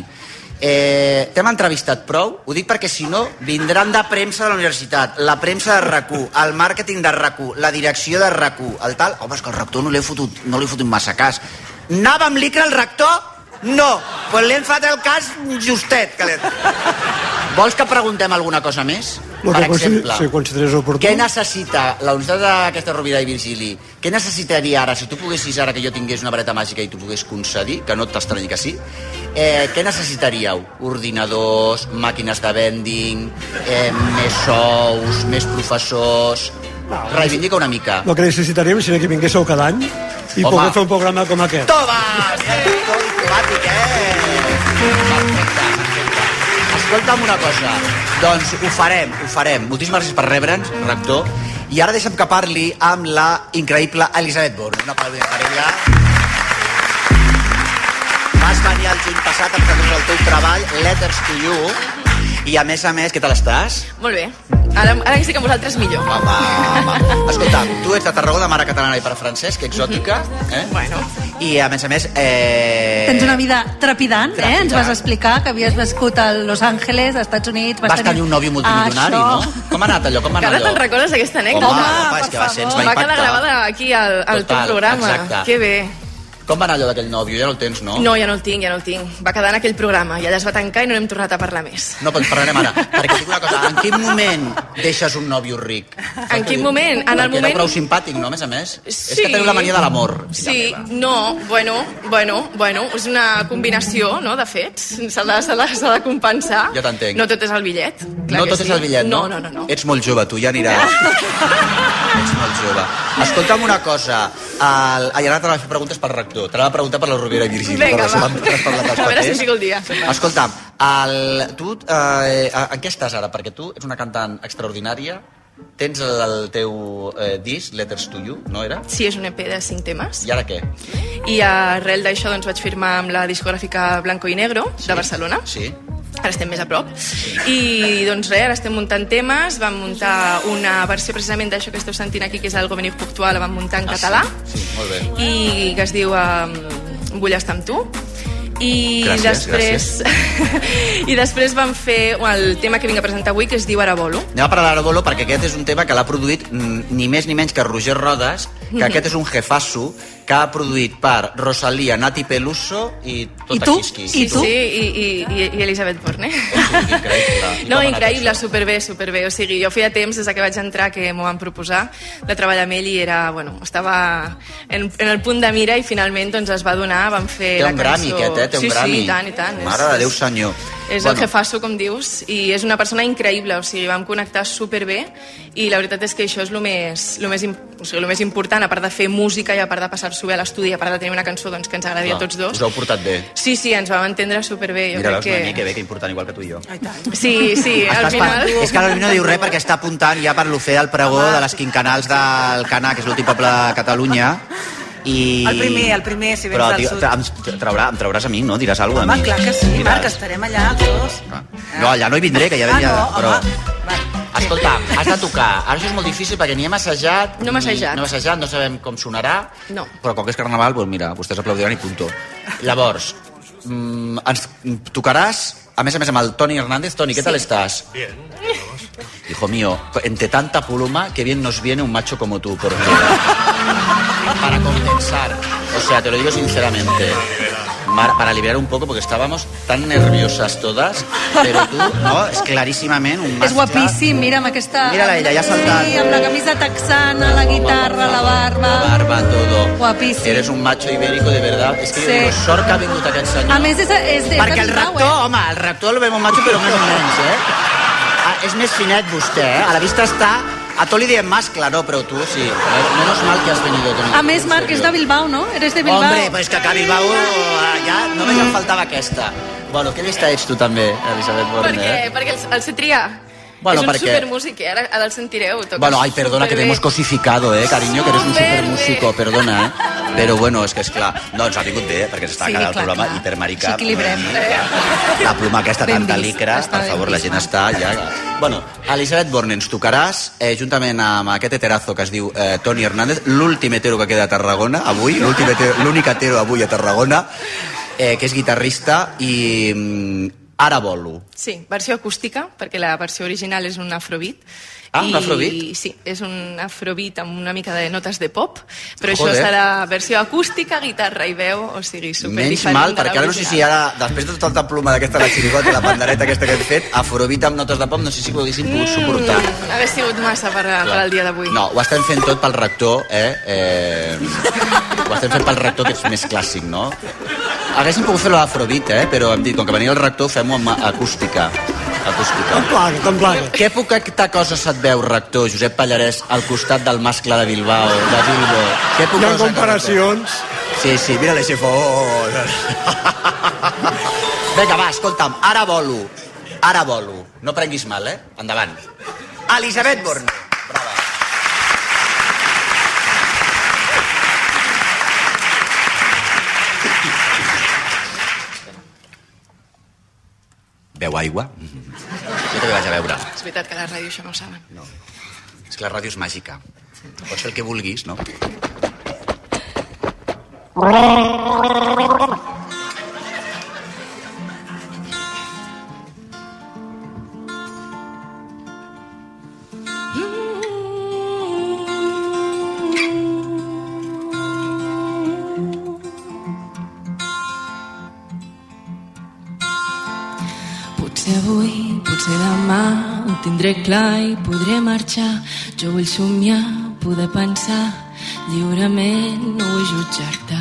Eh, T'hem entrevistat prou? Ho dic perquè si no vindran de premsa de la universitat, la premsa de rac el màrqueting de rac la direcció de rac el tal... Home, és que el rector no li he fotut, no li he fotut massa cas. Anava amb l'icra el rector? No, pues li hem fet el cas justet. Que. Vols que preguntem alguna cosa més? Lo per exemple, si consideres oportú. què necessita la Universitat d'aquesta Rovira i Virgili? Què necessitaria ara, si tu poguessis ara que jo tingués una vareta màgica i tu pogués concedir, que no t'estranyi que sí, eh, què necessitaríeu? Ordinadors, màquines de vending, eh, més sous, més professors... Reivindica una mica. El que necessitaríem seria que vinguéssiu cada any i Home. poder fer un programa com aquest. Toma! Eh, diplomàtic, eh? Perfecte, perfecte. Escolta'm una cosa. Doncs ho farem, ho farem. Moltíssimes gràcies per rebre'ns, rector. I ara deixa'm que parli amb la increïble Elisabet Born. Una aplaudiment per ella. Vas venir el juny passat a presentar el teu treball, Letters to You, i a més a més, què tal estàs? Molt bé. Ara, ara que estic amb vosaltres millor. Home, home. Escolta, tu ets de Tarragona, mare catalana i pare francès, que exòtica, eh? Bueno. I a més a més... Eh... Tens una vida trepidant, eh? Trepidant. Ens vas explicar que havies viscut a Los Angeles, als Estats Units... Vas tenir un nòvio multimilionari, Això. no? Com ha anat allò? Com ha Que anat ara te'n allò? recordes d'aquesta Home, anècdota? home, és que va ser, ens va Va quedar impactar. gravada aquí al, al teu Total, programa. exacte. Que bé. Com va anar allò d'aquell nòvio? Ja no el tens, no? No, ja no el tinc, ja no el tinc. Va quedar en aquell programa i allà es va tancar i no n'hem tornat a parlar més. No, però en parlarem ara. Perquè dic una cosa, en quin moment deixes un nòvio ric? En quin moment? En el moment... era prou simpàtic, no, a més a més? És Sí. que teniu la mania de l'amor. Sí, no, bueno, bueno, bueno, és una combinació, no?, de fets. S'ha de, de, de compensar. Jo t'entenc. No tot és el bitllet. Clar no tot sí. és el bitllet, no? No, no, no. no. Ets molt jove, tu ja aniràs. Ets molt jove. Escolta'm una cosa. El... Ai, ara t'anava a fer preguntes pel rector. T'anava a preguntar per la Rovira i Virgili. Vinga, va. A veure si fico el dia. Escolta'm, el, tu eh, en què estàs ara? Perquè tu ets una cantant extraordinària, tens el, el teu eh, disc, Letters to You, no era? Sí, és un EP de cinc temes. I ara què? I arrel d'això doncs, vaig firmar amb la discogràfica Blanco i Negro de Barcelona. Sí. Ara estem més a prop. I doncs res, ara estem muntant temes. Vam muntar una versió precisament d'això que esteu sentint aquí, que és el Govenir Puctual, la vam muntar en català. Sí, molt bé. i que es diu um, Vull estar amb tu i Gràcies, després i després vam fer el tema que vinc a presentar avui que es diu Arabolo Anem a parlar d'Arabolo perquè aquest és un tema que l'ha produït ni més ni menys que Roger Rodas, que aquest és un jefasso que ha produït per Rosalía, Nati Peluso i tota I tu? Quisqui. I tu? Sí, i, i, i, i Elisabet Borne. Increïble. I No, increïble, superbé, superbé. O sigui, jo feia temps des que vaig entrar que m'ho van proposar de treballar amb ell i era, bueno, estava en, en el punt de mira i finalment doncs es va donar, vam fer Té la un Grammy, cançó... aquest, eh? Té un sí, Grammy. Sí, i tant, i tant. Mare és, de Déu senyor. És el jefasso, com dius, i és una persona increïble, o sigui, vam connectar superbé i la veritat és que això és el més, lo més, o sigui, lo més important, a part de fer música i a part de passar-s'ho bé a l'estudi, a part de tenir una cançó doncs, que ens agradi a Clar, tots dos. Us heu portat bé. Sí, sí, ens vam entendre superbé. Jo Mira, crec veus, que... Noemí, que bé, que important, igual que tu i jo. Sí, sí, al final... És que la Noemí no diu res perquè està apuntant ja per l'ofer del pregó de les quincanals del Canà, que és l'últim poble de Catalunya, I... El primer, el primer, si vens Però del tio, sud. em, traurà, em trauràs a mi, no? Diràs alguna cosa Home, a mi. clar que sí, Diràs. Marc, estarem allà els dos. No, allà no hi vindré, que ja Ah, ja... no, però... home. Escolta, has de tocar. Ara això és molt difícil perquè ni hem assajat... No hem assajat. No hem assajat, no sabem com sonarà. No. Però com que és carnaval, doncs mira, vostès aplaudiran i punto. Llavors, mm, ens tocaràs, a més a més, amb el Toni Hernández. Toni, què tal estás? Bien. Hijo mío, entre tanta pluma, que bien nos viene un macho como tú, porque... para compensar. O sea, te lo digo sinceramente. Mar- para liberar un poco, porque estábamos tan nerviosas todas, pero tú, no, és claríssimament un És guapíssim, mira, amb aquesta... Mira-la, ella, ja ha saltat. Sí, amb la camisa texana, la guitarra, la barba... La barba, todo. Guapíssim. Eres un macho ibérico de verdad. És que Sí. digo, sort que ha vingut aquest senyor. A més, és, és Perquè el rector, eh? home, el rector el vemos macho, però més o menys, eh? Ah, és més finet vostè, eh? A la vista està... A tot li diem mascle, no, però tu sí. Menos mal que has venido, Toni. A més, Marc, és de Bilbao, no? Eres de Bilbao. Hombre, pues que acá a Bilbao ja només em faltava aquesta. Bueno, què llista ets tu també, Elisabet Borne? Perquè, Eh? perquè el, el sé triar. Bueno, és un perquè- supermúsic, eh? Ara, ara el sentireu. toca Bueno, ay, perdona que te superbé. hemos cosificado, eh, cariño, que eres un supermúsico, perdona, eh? Però bueno, és que és clar, no, ens ha vingut bé, eh, perquè s'està Sí, quedant el clar, programa clar. hipermarica. S'equilibrem. La pluma aquesta Ben tanta vist, licra, per favor, la vist. gent està ja... Bueno, Elisabet Borne, ens tocaràs, eh, juntament amb aquest heterazo que es diu eh, Toni Hernández, l'últim hetero que queda a Tarragona, avui, l'únic hetero avui a Tarragona, eh, que és guitarrista i... mm, Ara volo. Sí, versió acústica, perquè la versió original és un afrobeat. Ah, un I, afrobeat? Sí, és un afrobeat amb una mica de notes de pop, però Joder. això serà versió acústica, guitarra i veu, o sigui, super Menys mal, perquè ara no sé si ara, després de tota la pluma d'aquesta, la xirigota i la pandereta aquesta que hem fet, afrobit amb notes de pop, no sé si ho haguéssim pogut suportar. Mm, Hauria sigut massa per, per al dia d'avui. No, ho estem fent tot pel rector, eh? eh ho estem fent pel rector, que és més clàssic, no? Haguéssim pogut fer l'afrobeat, eh? Però hem dit, com que venia el rector, fem-ho amb acústica. Acústica. Te'n plaga, te'n plaga. Què poqueta cosa se't veu, rector, Josep Pallarès, al costat del mascle de Bilbao, de Bilbo? Què poca Hi ha comparacions. Sí, sí, mira-le si fos. Vinga, va, escolta'm, ara volo. Ara volo. No prenguis mal, eh? Endavant. Elisabet Borne. Beu aigua? Jo també vaig a veure. És veritat que la ràdio això no ho saben. No. És que la ràdio és màgica. Pots fer el que vulguis, no? Clar i podré marxar. Jo vull somiar, poder pensar lliurement, no vull jutjar-te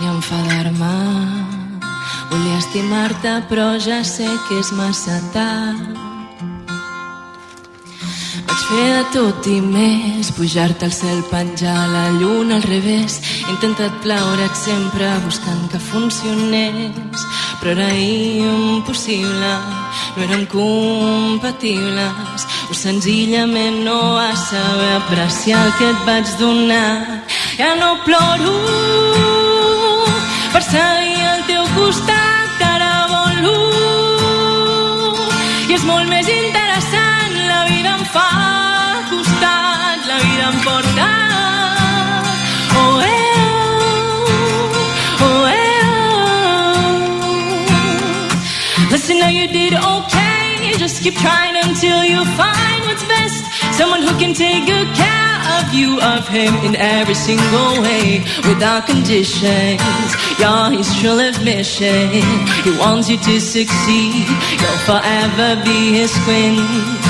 ni enfadar-me. Volia estimar-te, però ja sé que és massa tard. Vaig fer de tot i més, pujar-te al cel, penjar la lluna al revés. He intentat plaure't sempre buscant que funcionés, però era impossible, no érem compatibles. O senzillament no vas saber apreciar el que et vaig donar. Ja no ploro per seguir al teu costat, ara volo i és molt més interessant la vida em fa costat la vida em porta listen now you did okay. Just keep trying until you find what's best. Someone who can take good care of you of him in every single way. Without conditions you're his true love mission. He wants you to succeed. You'll forever be his queen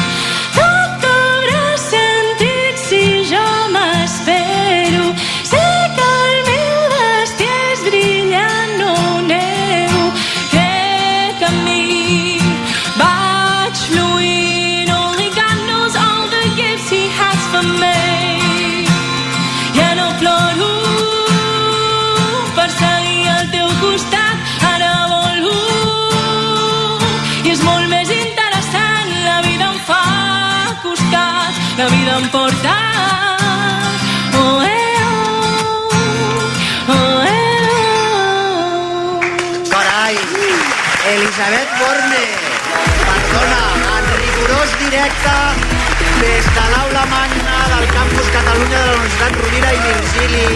emportar. Oh, eh, oh, oh, eh, oh. Carai, Elisabet Borne, perdona, en rigorós directe des de l'aula magna del campus Catalunya de la Universitat Rovira i Virgili,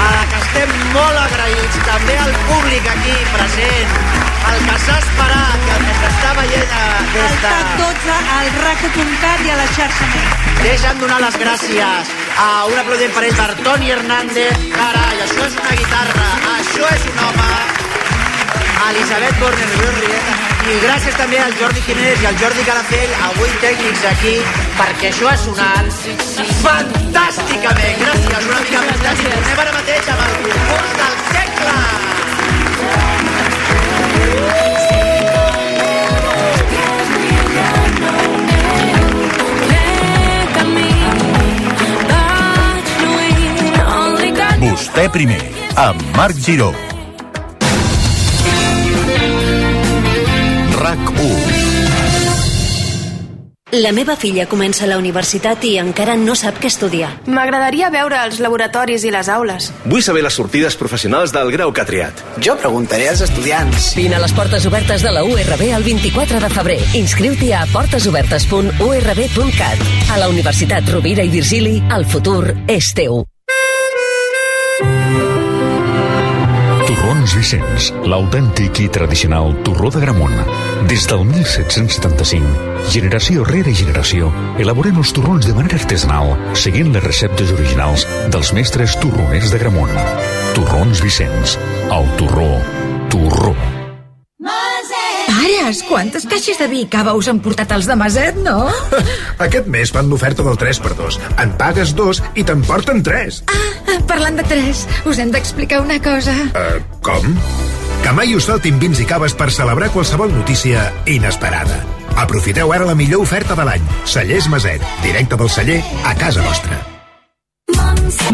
a la que estem molt agraïts, també al públic aquí present, el que s'ha esperat, el que s'està veient eh, des de... TAC 12, al RAC.cat i a la xarxa més. Deixa'm donar les gràcies a un aplaudiment per ell per Toni Hernández. Carai, això és una guitarra, això és un home. A Elisabet Borner. I gràcies també al Jordi Jiménez i al Jordi Calafell, avui tècnics aquí, perquè això ha sonat fantàsticament. Gràcies, una mica fantàstic. Tornem ara mateix amb el concurs del segle. Vostè primer, amb Marc Giró. RAC 1. La meva filla comença la universitat i encara no sap què estudiar. M'agradaria veure els laboratoris i les aules. Vull saber les sortides professionals del grau que ha triat. Jo preguntaré als estudiants. Vine a les portes obertes de la URB el 24 de febrer. Inscriu-t'hi a portesobertes.urb.cat. A la Universitat Rovira i Virgili, el futur és teu. Torrons Vicenç, l'autèntic i tradicional torró de Gramunt. Des del 1775, generació rere generació, elaborem els torrons de manera artesanal, seguint les receptes originals dels mestres torroners de Gramunt. Torrons Vicenç, el torró, torró. Pares, quantes caixes de vi i cava us han portat els de Maset, no? Aquest mes fan l'oferta del 3x2. En pagues dos i te'n porten 3. Ah, Parlant de tres, us hem d'explicar una cosa. Uh, com? Que mai us faltin vins i caves per celebrar qualsevol notícia inesperada. Aprofiteu ara la millor oferta de l'any. Cellers Maset, directe del celler a casa vostra.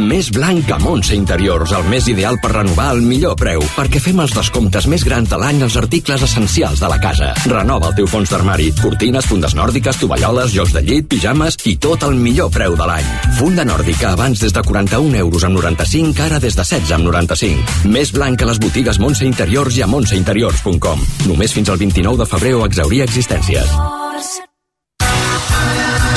Més blanc que Montse Interiors, el més ideal per renovar al millor preu, perquè fem els descomptes més grans de l'any als articles essencials de la casa. Renova el teu fons d'armari, cortines, fundes nòrdiques, tovalloles, jocs de llit, pijames i tot el millor preu de l'any. Funda nòrdica abans des de 41 euros amb 95, ara des de 16 amb 95. Més blanc que les botigues Montse Interiors i a montseinteriors.com. Només fins al 29 de febrer o exaurir existències.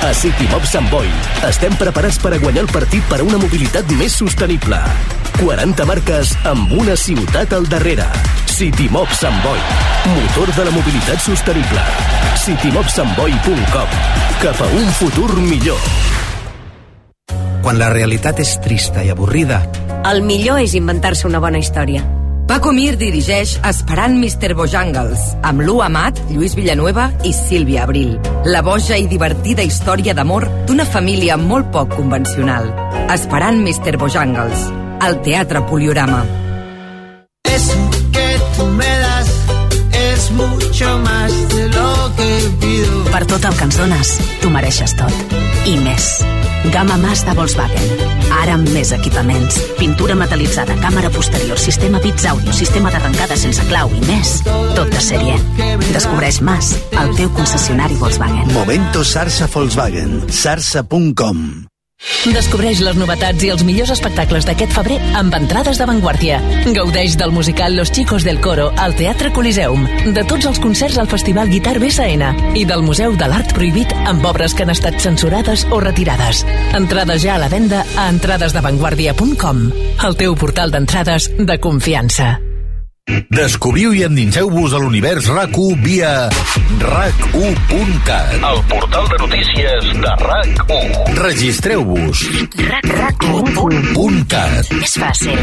A City Mob Sant Boi estem preparats per a guanyar el partit per a una mobilitat més sostenible. 40 marques amb una ciutat al darrere. City Mob Sant Boi, motor de la mobilitat sostenible. citymobsantboi.com Cap a un futur millor. Quan la realitat és trista i avorrida, El millor és inventar-se una bona història. Paco Mir dirigeix Esperant Mr. Bojangles, amb Lu Amat, Lluís Villanueva i Sílvia Abril. La boja i divertida història d'amor d'una família molt poc convencional. Esperant Mr. Bojangles, al Teatre Poliorama. Eso que tú me das es mucho más de lo que pido. Per tot el que ens dones, tu mereixes tot. I més. Gama Mazda Volkswagen. Ara amb més equipaments. Pintura metal·litzada, càmera posterior, sistema bits àudio, sistema d'arrencada sense clau i més. Tot de sèrie. Descobreix Mas, el teu concessionari Volkswagen. Momento Sarsa Volkswagen. Sarsa.com Descobreix les novetats i els millors espectacles d'aquest febrer amb entrades d'avantguàrdia. Gaudeix del musical Los Chicos del Coro al Teatre Coliseum, de tots els concerts al Festival Guitar BSN i del Museu de l'Art Prohibit amb obres que han estat censurades o retirades. Entrades ja a la venda a entradesdavantguàrdia.com, el teu portal d'entrades de confiança. Descobriu i endinseu-vos a l'univers RAC1 via rac1.cat. El portal de notícies de RAC1. Registreu-vos. RAC1.cat. És fàcil.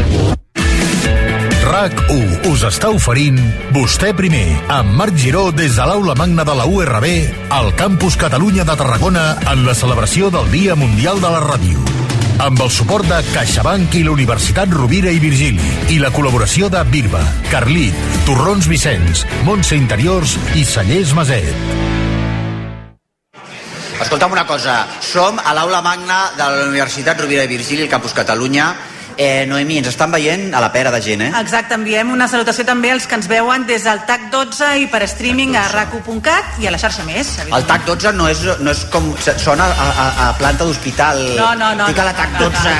RAC1 us està oferint Vostè primer, amb Marc Giró des de l'aula magna de la URB al Campus Catalunya de Tarragona en la celebració del Dia Mundial de la Ràdio. Amb el suport de CaixaBank i la Universitat Rovira i Virgili i la col·laboració de Birba, Carlit, Torrons Vicenç, Montse Interiors i Cellers Maset. Escolta'm una cosa, som a l'aula magna de la Universitat Rovira i Virgili, al Campus Catalunya. Eh, Noemí, ens estan veient a la pera de gent, eh? Exacte, enviem una salutació també als que ens veuen des del TAC 12 i per streaming a racu.cat i a la xarxa més. El TAC 12 no és, no és com... Sona a, a, a planta d'hospital. No, no, no, Fica no, la TAC no, 12.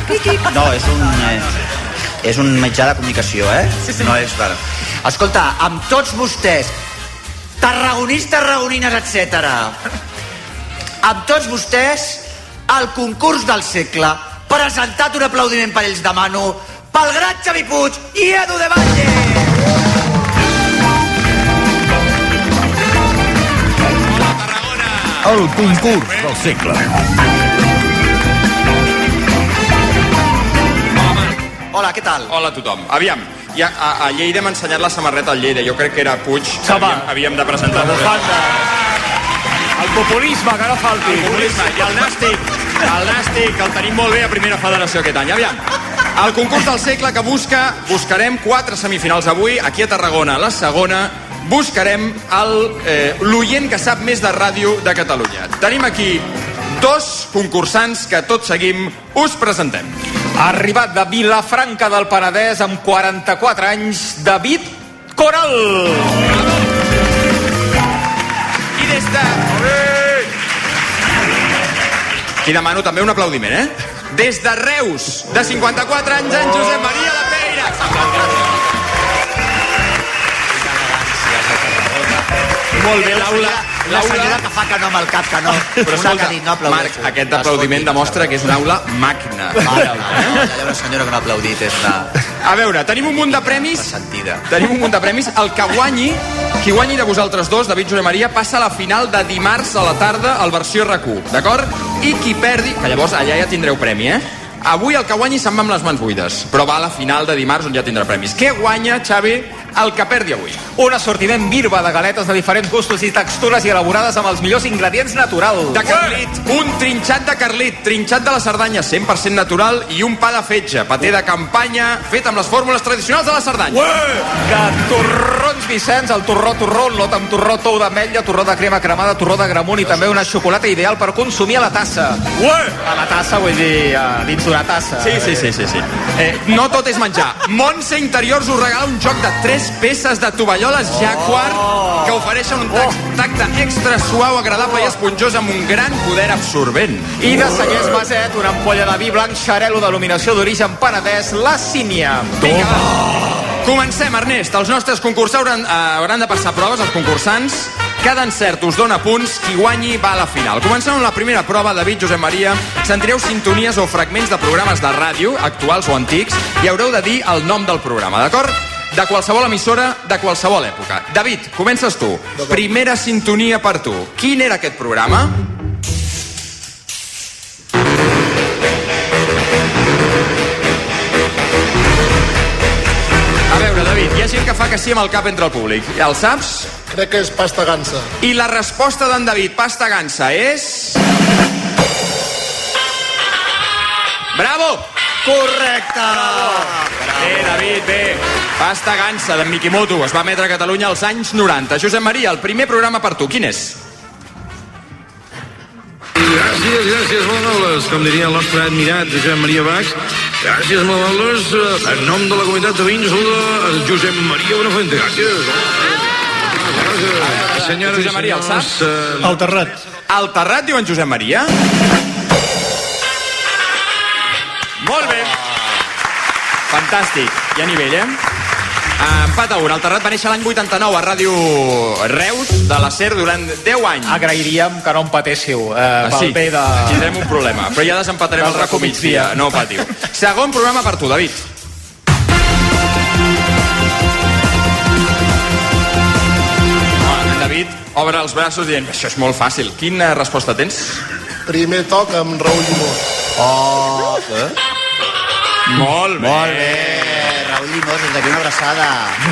no. No, és un... Eh, és un mitjà de comunicació, eh? Sí, sí. No és... Bueno. Escolta, amb tots vostès, tarragonistes, tarragonines, etc. Amb tots vostès, el concurs del segle, presentat un aplaudiment per ells demano, pel gran Xavi Puig i Edu de Valle. El concurs del segle. Hola, què tal? Hola a tothom. Aviam, ja, a, a Lleida m'ha ensenyat la samarreta al Lleida. Jo crec que era Puig que havíem, havíem de presentar. El populisme, que no falti. El populisme i el nàstic. El nàstic el tenim molt bé a primera federació aquest any. Aviam, el concurs del segle que busca, buscarem quatre semifinals avui, aquí a Tarragona, la segona, buscarem eh, l'oient que sap més de ràdio de Catalunya. Tenim aquí dos concursants que tot seguim us presentem. Arribat de Vilafranca del Penedès amb 44 anys, David Coral. I des de... I demano també un aplaudiment, eh? Des de Reus, de 54 anys, en Josep Maria de Peira. Molt bé, l'aula... La senyora que fa que no amb el cap, que no. Però Una escolta, que ha dit no aplaudeixo. Marc, aquest aplaudiment demostra que és una aula màquina. Mare allà una senyora que no ha aplaudit és una... A veure, tenim un munt de premis. Sentida. Tenim un munt de premis. El que guanyi, qui guanyi de vosaltres dos, David Josep Maria, passa a la final de dimarts a la tarda al versió RAC1, d'acord? I qui perdi, que llavors allà ja tindreu premi, eh? Avui el que guanyi se'n va amb les mans buides, però va a la final de dimarts on ja tindrà premis. Què guanya, Xavi, el que perdi avui? Un assortiment birba de galetes de diferents gustos i textures i elaborades amb els millors ingredients naturals. De Carlit, un trinxat de Carlit, trinxat de la Cerdanya, 100% natural, i un pa de fetge, paté de campanya, fet amb les fórmules tradicionals de la Cerdanya. De torrons Vicenç, el torró torró, lot amb torró tou d'ametlla, torró de crema cremada, torró de gramunt i també una xocolata ideal per consumir a la tassa. A la tassa, vull dir, dins d'una tassa. Sí, sí, sí, sí, sí. Eh, no tot és menjar. Montse Interiors us regala un joc de 3 peces de tovalloles Jaguar que ofereixen un tac, tacte extra suau, agradable i esponjós amb un gran poder absorbent. I de Cellers Maset, una ampolla de vi blanc xarel·lo denominació d'origen penedès, la sínia. Vinga, Comencem, Ernest. Els nostres concursants hauran, eh, hauran de passar proves, els concursants. Cada encert us dona punts, qui guanyi va a la final. Comencem amb la primera prova, David, Josep Maria. Sentireu sintonies o fragments de programes de ràdio, actuals o antics, i haureu de dir el nom del programa, d'acord? De qualsevol emissora, de qualsevol època. David, comences tu. Primera sintonia per tu. Quin era aquest programa? Gent que fa que sí amb el cap entre el públic. Ja el saps? Crec que és pasta gansa. I la resposta d'en David, pasta gansa, és... Bravo! Correcte! Bé, David, bé. Pasta gansa d'en Mikimoto. Es va emetre a Catalunya als anys 90. Josep Maria, el primer programa per tu, quin és? Gràcies, gràcies, Manoles. Com diria el nostre admirat Josep Maria Bach. Gràcies, Manoles. En nom de la comunitat de Vins, saluda el Josep Maria Buenafuente. Gràcies. Gràcies. Senyores i Josep Maria, el senyors, saps? eh, El Terrat. El Terrat, diu en Josep Maria? Molt bé. Fantàstic. Hi ha nivell, eh? Ah, Empat a un. El Terrat va néixer l'any 89 a Ràdio Reus de la SER durant 10 anys. Agrairíem que no empatéssiu eh, Ah, pel sí, bé de... tindrem un problema, però ja desempatarem el racó migdia, no patiu. Segon programa per tu, David. David obre els braços dient això és molt fàcil. Quina resposta tens? Primer toc amb Raül Llimós. Oh, eh? Molt bé. Molt bé. Raül Llimós, des d'aquí una abraçada.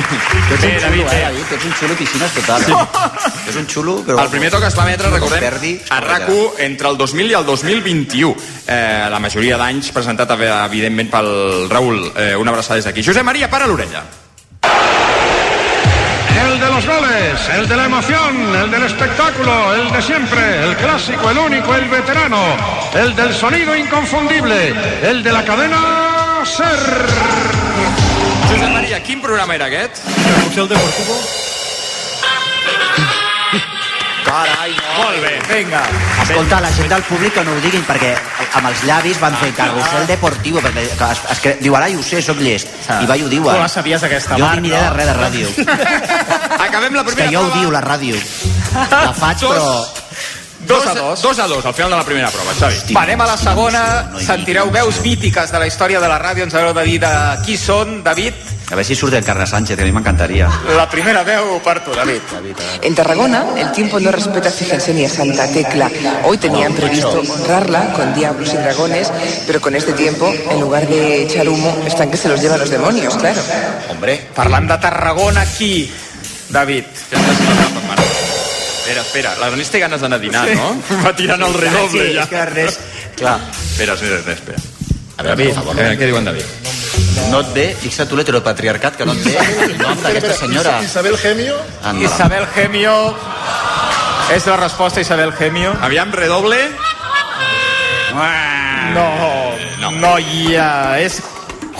Tu ets un David, xulo, bé. eh, David? Tu ets un xulo piscines total. Sí. Tu ets un xulo, però... El primer toc es va emetre, recordem, perdi, a rac entre el 2000 i el 2021. Eh, la majoria d'anys presentat, eh, evidentment, pel Raül. Eh, una abraçada des d'aquí. Josep Maria, para l'orella. El de los goles, el de la emoción, el del espectáculo, el de siempre, el clásico, el único, el veterano, el del sonido inconfundible, el de la cadena SER. Josep Maria, quin programa era aquest? Carrusel Deportivo. Carai, no. Molt bé. Vinga. Escolta, la gent del públic que no ho diguin, perquè amb els llavis van fer carrusel deportivo, perquè es, es, es, diu, ara jo ho sé, soc llest. I va i ho diu. Tu la sabies, aquesta, Jo Marc, tinc ni idea de res de ràdio. Acabem la És que primera jo ho diu, la ràdio. La faig, però... Dos a dos. Dos a dos, al final de la primera prova, Xavi. Va, anem a la segona. Sentireu veus mítiques de la història de la ràdio. Ens haureu de dir de qui són, David. A ver si surt el Carles Sánchez, que a mi m'encantaria. La primera veu per tu, David. En Tarragona, el tiempo no respeta, fíjense, ni a Santa Tecla. Hoy tenían previsto honrarla con diablos y dragones, pero con este tiempo, en lugar de echar humo, están que se los llevan los demonios, claro. Hombre, parlant de Tarragona, qui? David. Espera, espera, l'Ernest té ganes d'anar a dinar, Sí. no? Va tirant el redoble, Sí, ja. és que Ernest... Clar. Espera, espera, espera. espera. A veure, per favor. Eh, què diuen David? No et ve, fixa't tu l'heteropatriarcat, que no et ve el nom d'aquesta senyora. Isabel Gemio. Anda. Isabel Gemio. És la resposta, Isabel Gemio. Aviam, redoble. No, no, noia, és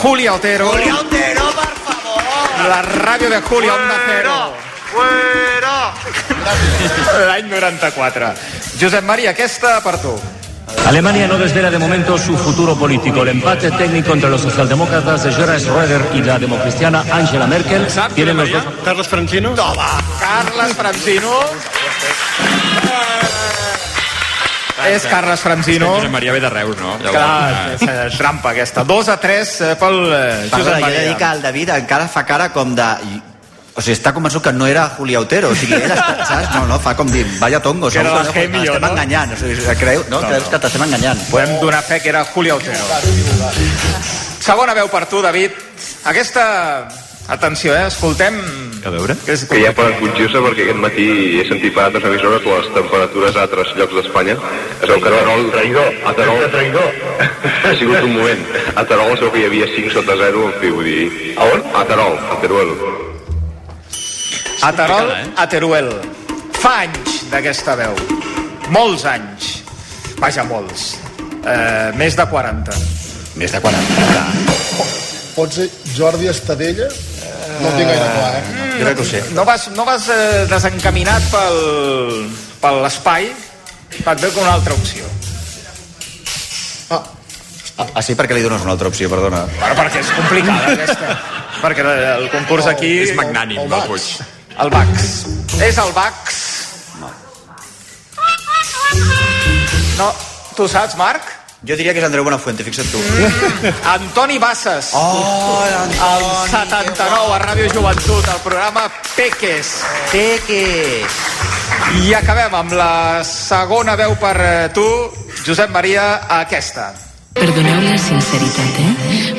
Julia Otero. Julia Otero, per favor. La ràdio de Julia Onda Cero. Fuera! L'any 94. Josep Maria, aquesta per tu. Alemania no desvela de momento su futuro político. El empate técnico entre los socialdemócratas de Gerhard Schröder y la democristiana Angela Merkel tienen los dos. Carlos Francino. Toma, Carles Francino. És Carles Francino. Josep Maria ve de Reus, no? Clar, és eh, trampa aquesta. 2 a 3 eh, pel eh, Josep Perdona, jo he de Maria. dir que el David encara fa cara com de... O sigui, està convençut que no era Julia Otero. O sigui, ell està, saps? No, no, fa com dir, vaya tongo. Que la que Gemio, Estem no? enganyant. O sigui, creu, no? No, Creus no. que t'estem enganyant. Podem donar fe que era Julia Otero. Segona veu per tu, David. Aquesta... Atenció, eh? Escoltem... A veure. Que és que ja poden confondre perquè aquest matí he sentit per altres emissores les temperatures a altres llocs d'Espanya. Es veu que a Terol... Traïdor! A Terol... Traïdor! ha sigut un moment. A Terol es veu que hi havia 5 sota 0, en fi, vull dir... A on? A Terol, a Teruel. A Terol, eh? a Teruel. Fa anys d'aquesta veu. Molts anys. Vaja, molts. Eh, més de 40. Més de 40. Pot ser Jordi Estadella? No ho tinc gaire clar, eh? Jo crec que ho sé. No vas, no vas eh, desencaminat pel, per l'espai, et veu com una altra opció. Ah, ah, sí, perquè li dones una altra opció, perdona. Bueno, perquè és complicada aquesta. perquè el concurs aquí... És magnànim, el Puig. El Bax. És el Bax. No, tu saps, Marc? Jo diria que és Andreu Buenafuente, fixa't tu. Antoni Bassas. Oh, el 79 a Ràdio Joventut, el programa Peques. Peques. I acabem amb la segona veu per eh, tu, Josep Maria, aquesta. Perdoneu la sinceritat, eh?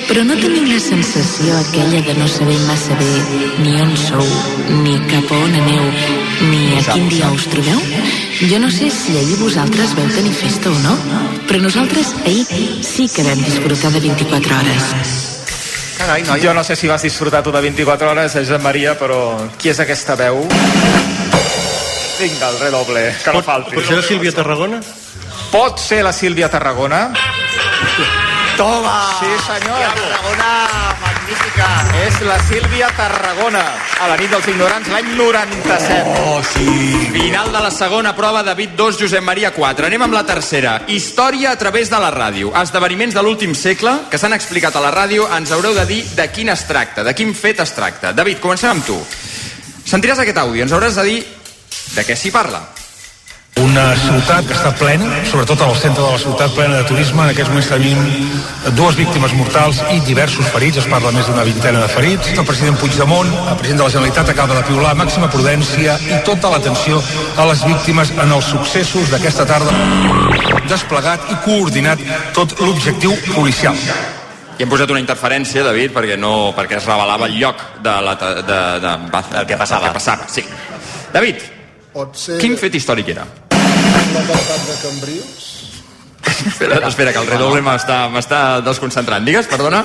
Però no teniu la sensació aquella de no saber massa bé ni on sou, ni cap a on aneu, ni a quin dia us trobeu? Jo no sé si ahir vosaltres veu tenir festa o no, però nosaltres ahir sí que vam disfrutar de 24 hores. Carai, no, jo no sé si vas disfrutar tu de 24 hores, eh, Josep Maria, però qui és aquesta veu? Vinga, el redoble, que no falti. Pot ser la Sílvia Tarragona? Pot ser la Sílvia Tarragona? Toma! Sí, senyor. Tarragona, magnífica. És la Sílvia Tarragona, a la nit dels ignorants, l'any 97. Oh, sí. Final de la segona prova, David 2, Josep Maria 4. Anem amb la tercera. Història a través de la ràdio. Esdeveniments de l'últim segle que s'han explicat a la ràdio. Ens haureu de dir de quin es tracta, de quin fet es tracta. David, comencem amb tu. Sentiràs aquest àudio, ens hauràs de dir de què s'hi parla. Una ciutat que està plena, sobretot al centre de la ciutat plena de turisme. En aquests moments tenim dues víctimes mortals i diversos ferits. Es parla més d'una vintena de ferits. El president Puigdemont, el president de la Generalitat, acaba de piular màxima prudència i tota l'atenció a les víctimes en els successos d'aquesta tarda. Desplegat i coordinat tot l'objectiu policial. I hem posat una interferència, David, perquè no perquè es revelava el lloc de la, de, de, de, del que passava. que passava, sí. David, Pot ser quin fet històric era? L'atemptat de Cambrils? Espera, espera, que el redoble m'està m'està desconcentrant. Digues, perdona?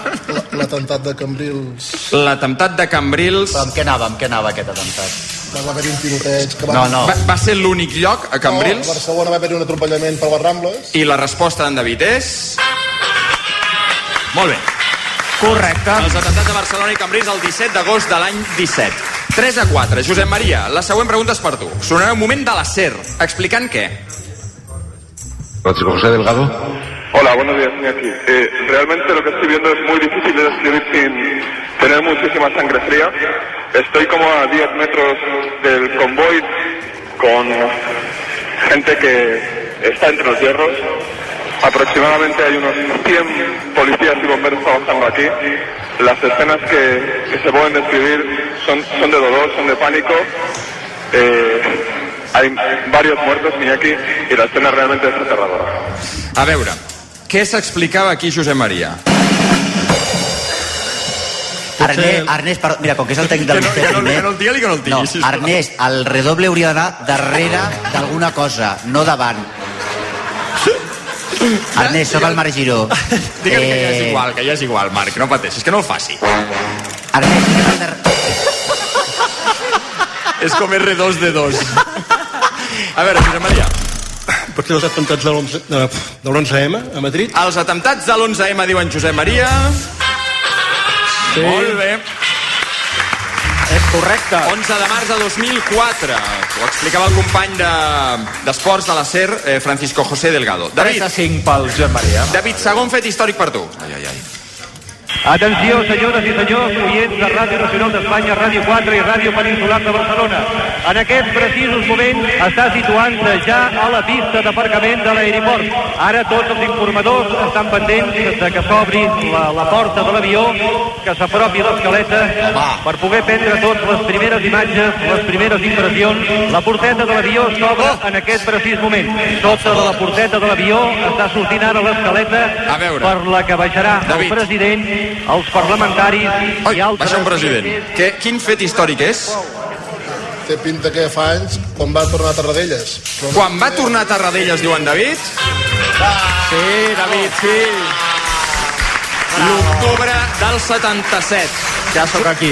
L'atemptat de Cambrils. L'atemptat de Cambrils... Amb què anava, amb què anava aquest atemptat? Va haver-hi un tiroteig que va... No, no. Va, va ser l'únic lloc, a No, Cambrils? a Barcelona va haver-hi un atropellament per les Rambles. I la resposta d'en David és... Molt bé. Correcte. Els atemptats de Barcelona i Cambrils el 17 d'agost de l'any 17. 3 a 4. Josep Maria, la següent pregunta és per tu. Sonarà un moment de la SER, explicant què? Francisco José Delgado. Hola, buenos días, Iñaki. Eh, realmente lo que estoy viendo es muy difícil de describir sin tener muchísima sangre fría. Estoy como a 10 metros del convoy con gente que está entre los hierros. Aproximadamente hay unos 100 policías y bomberos trabajando aquí. Las escenas que, que se pueden describir son, son de dolor, son de pánico. Eh, hay varios muertos, Iñaki, y la escena realmente es aterradora. A veure, què s'explicava aquí Josep Maria? Ernest, Ernest, perdó, mira, com que és el tècnic del Que no- que no- primer... que no el digui, que no el digui, No, sisplau. Ernest, el redoble hauria d'anar darrere d'alguna cosa, no davant. Ernest, sóc el Marc Giró. Digue'm que ja és Eh, igual, que ja és igual, Marc, no pateixis, que no el faci. Ernest, És com R2 de 2. A veure, Josep Maria. Potser els atemptats de l'11 de, de l'11M a Madrid? Els atemptats de l'11M, diuen Josep Maria. Sí. Molt bé. És correcte. 11 de març de 2004. Ho explicava el company de- d'esports de, la SER, eh, Francisco José Delgado. 3 a 5 pel Joan Maria. David, segon fet històric per tu. Ai, ai, ai. Atenció, senyores i senyors, oients de Ràdio Nacional d'Espanya, Ràdio 4 i Ràdio Peninsular de Barcelona. En aquests precisos moments està situant-se ja a la pista d'aparcament de l'aeroport. Ara tots els informadors estan pendents de que s'obri la, la porta de l'avió, que s'apropi l'escaleta, per poder prendre tots les primeres imatges, les primeres impressions. La porteta de l'avió s'obre en aquest precís moment. Sota de la porteta de l'avió està sortint ara l'escaleta per la que baixarà David. el president, els parlamentaris i altres... Baixa un president. Que, quin fet històric és? Té pinta que fa anys, quan va tornar a Tarradellas. Però Quan va tornar a Tarradellas, diuen David? Sí, David, sí. L'octubre del 77. Ja sóc aquí.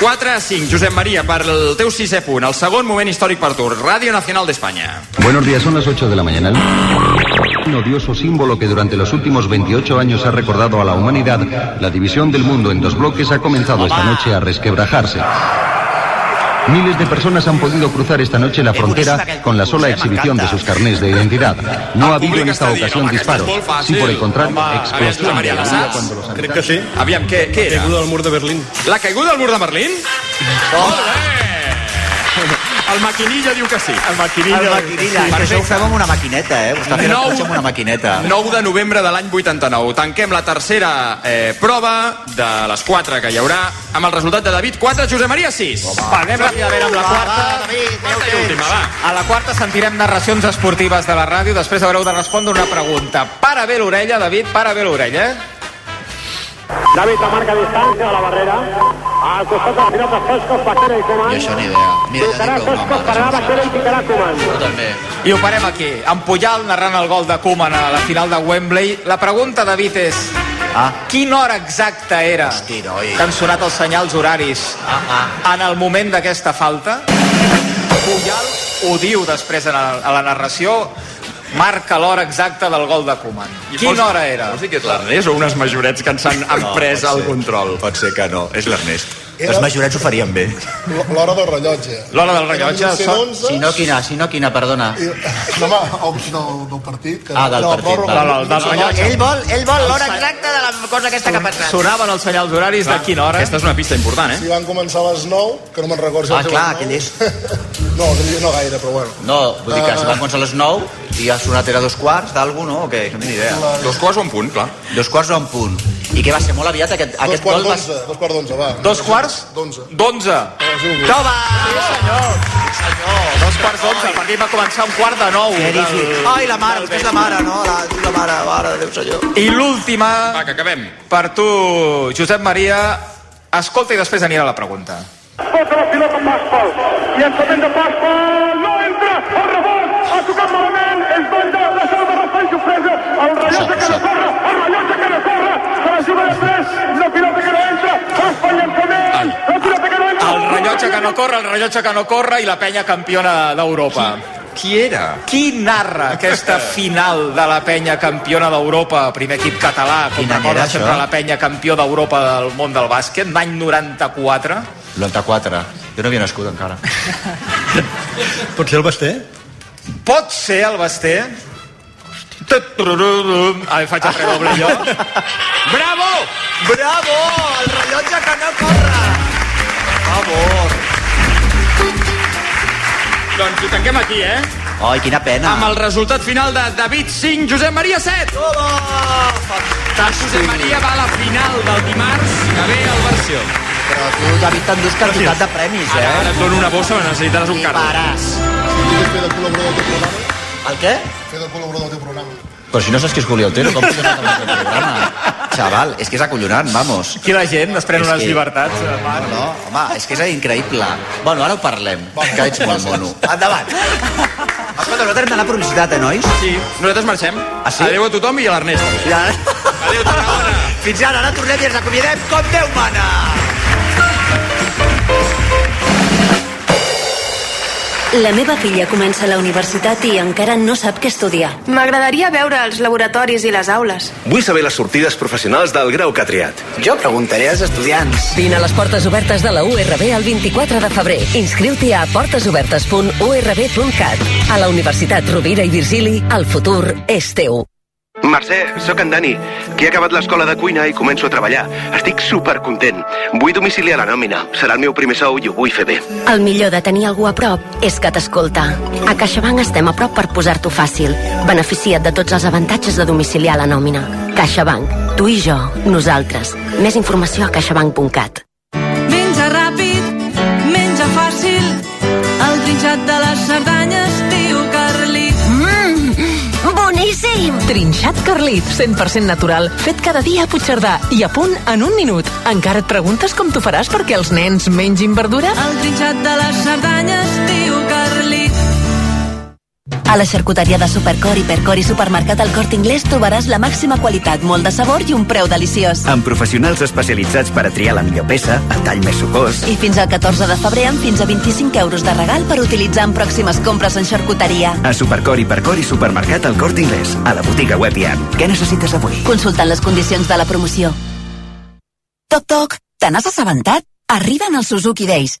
4 a 5, Josep Maria, per el teu sisè punt. El segon moment històric per tu. Ràdio Nacional d'Espanya. Buenos días, son las 8 de la mañana. Un odioso símbolo que durante los últimos 28 años ha recordado a la humanidad, la división del mundo en dos bloques ha comenzado esta noche a resquebrajarse. Miles de personas han podido cruzar esta noche la frontera con la sola exhibición de sus carnés de identidad. No ha habido en esta ocasión disparos, sí por el contrario, explosión de alegría cuando los Crec que sí. Aviam, què, què era? Caiguda del mur de Berlín. La caiguda del mur de Berlín? Molt bé! El maquinilla diu que sí. El maquinilla. El maquinilla. És que això ho fem amb una maquineta, eh? Ho està fent el cotxe amb una maquineta. 9 de novembre de l'any 89. Tanquem la tercera eh, prova de les 4 que hi haurà amb el resultat de David 4, Josep Maria 6. Va, anem ràpidament amb la quarta. Quarta i última, va. A la quarta sentirem narracions esportives de la ràdio, després haureu de respondre una pregunta. Para bé l'orella, David, para bé l'orella. eh? David marca distància a la barrera. Al costat dels pilotes Sescos, Pachera i Coman. Jo això ni idea. Mira, ja dic que Sescos, pararà Pachera i picarà Coman. també. I ho parem aquí, amb Puyal narrant el gol de Koeman a la final de Wembley. La pregunta, David, és... Ah. Quina hora exacta era Hosti, noi. que han sonat els senyals horaris Ah, ah. en el moment d'aquesta falta? Puyal ho diu després en el- a la narració, marca l'hora exacta del gol de Koeman. Quina hora era? Vols dir que és l'Ernest o unes majorets que ens han emprès pot el ser. control? Pot ser que no, és l'Ernest. Era- Els majorets ho farien bé. L'hora del rellotge. L'hora del rellotge, 11, Si no, quina, si no, quina, perdona. I, no, home, del, del partit. Que, Ah, del no, partit. Del- del No, rellotge. Ell vol, ell vol l'hora exacta de la cosa aquesta que ha passat. Sonaven els senyals horaris de quina hora? Aquesta és una pista important, eh? Si van començar a les 9, que no me'n recordo si Ah, clar, les 9. aquell és... No, aquell no gaire, però bueno. No, vull dir que Ah. si van començar a les 9 i ha sonat era dos quarts d'algú, no? O què? No tinc ni idea. Dos quarts o un punt, clar. Dos quarts o un punt. I que va ser molt aviat aquest, aquest gol dos quarts d'onze, va. Dos quarts? D'onze. D'onze. Toma! Sí, senyor. Dos quarts d'onze. El partit va començar un quart de nou. Que del-. Ai, la mare, és la mare, no? La, la mare, mare de Déu senyor. I l'última, Va, que acabem. per tu, Josep Maria, escolta i després anirà la pregunta. Toca la pilota Paspal. Llançament de Paspal. No entra. El rebot. Ha tocat malament. És gol de la zona de Rafael Jofresa. El La pilota que no entra, es pel llançament, la pilota que no entra. El rellotge que no corre, el rellotge que no corre i la penya campiona d'Europa. Qui era? Qui narra aquesta final de la penya campiona d'Europa, primer equip català, com Quin any recorda era, sempre això? la penya campió d'Europa del món del bàsquet, l'any 94? 94. Jo no havia nascut encara. Pot ser el Basté? Pot ser el Basté? Tutururum. A veure, faig el redoble jo. Bravo! Bravo! El rellotge que no corre! Vamos! Doncs ho tanquem aquí, eh? Ai, quina pena. Amb el resultat final de David 5, Josep Maria 7. Josep Maria va a la final del dimarts que ve al versió. Però tu, David, t'endús quantitat de premis, Ara, eh? ara et dono una bossa, però necessitaràs un I carro. paràs. Fer de col·laborador del teu programa? El què? Fer de col·laborador del teu programa. Però si no saps qui és Julio Otero, com podem anar amb aquest programa? Xaval, és que és acollonant, vamos. Aquí la gent es pren És unes que- llibertats. eh, No, no, home, és que és increïble. Bueno, ara ho parlem, que ets molt mono. Endavant. Escolta, nosaltres hem d'anar a publicitat, eh, nois? Sí, nosaltres marxem. Ah, sí? Adéu a tothom i a l'Ernest. Ja. Adéu, Tarragona. Fins ara, ara tornem i ens acomiadem com Déu mana. La meva filla comença la universitat i encara no sap què estudiar. M'agradaria veure els laboratoris i les aules. Vull saber les sortides professionals del grau que ha triat. Jo preguntaré als estudiants. Vine a les portes obertes de la URB el 24 de febrer. Inscriu-t'hi a portesobertes.urb.cat. A la Universitat Rovira i Virgili, el futur és teu. Mercè, sóc en Dani, que he acabat l'escola de cuina i començo a treballar. Estic supercontent. Vull domiciliar la nòmina. Serà el meu primer sou i ho vull fer bé. El millor de tenir algú a prop és que t'escolta. A CaixaBank estem a prop per posar-t'ho fàcil. Beneficia't de tots els avantatges de domiciliar la nòmina. CaixaBank. Tu i jo. Nosaltres. Més informació a caixabank.cat. Menja ràpid, menja fàcil, el trinxat de les Cerdanyes, boníssim! Trinxat Carlit, 100% natural, fet cada dia a Puigcerdà i a punt en un minut. Encara et preguntes com t'ho faràs perquè els nens mengin verdura? El trinxat de les Cerdanyes, Carlit. A la xarcuteria de Supercor, Hipercor i Supermercat El Corte Inglés trobaràs la màxima qualitat, molt de sabor i un preu deliciós. Amb professionals especialitzats per a triar la millor peça, el tall més sucós. I fins al 14 de febrer amb fins a 25 euros de regal per utilitzar en pròximes compres en xarcuteria. A Supercor, Hipercor i Supermercat El Corte Inglés. A la botiga web i app. Què necessites avui? Consultant les condicions de la promoció. Toc, toc, te n'has assabentat? Arriben els Suzuki Days.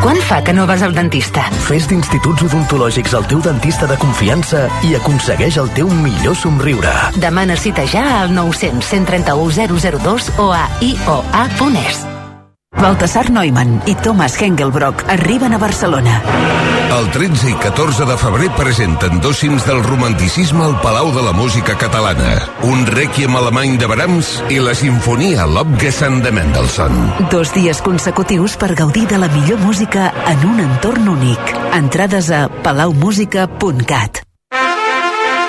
Quan fa que no vas al dentista? Fes d'instituts odontològics el teu dentista de confiança i aconsegueix el teu millor somriure. Demana cita ja al 900 131 002 o a ioa.es. Baltasar Neumann i Thomas Hengelbrock arriben a Barcelona. El 13 i 14 de febrer presenten dos cims del romanticisme al Palau de la Música Catalana. Un rèquiem alemany de Brahms i la sinfonia Lobgesang de Mendelssohn. Dos dies consecutius per gaudir de la millor música en un entorn únic. Entrades a palaumusica.cat.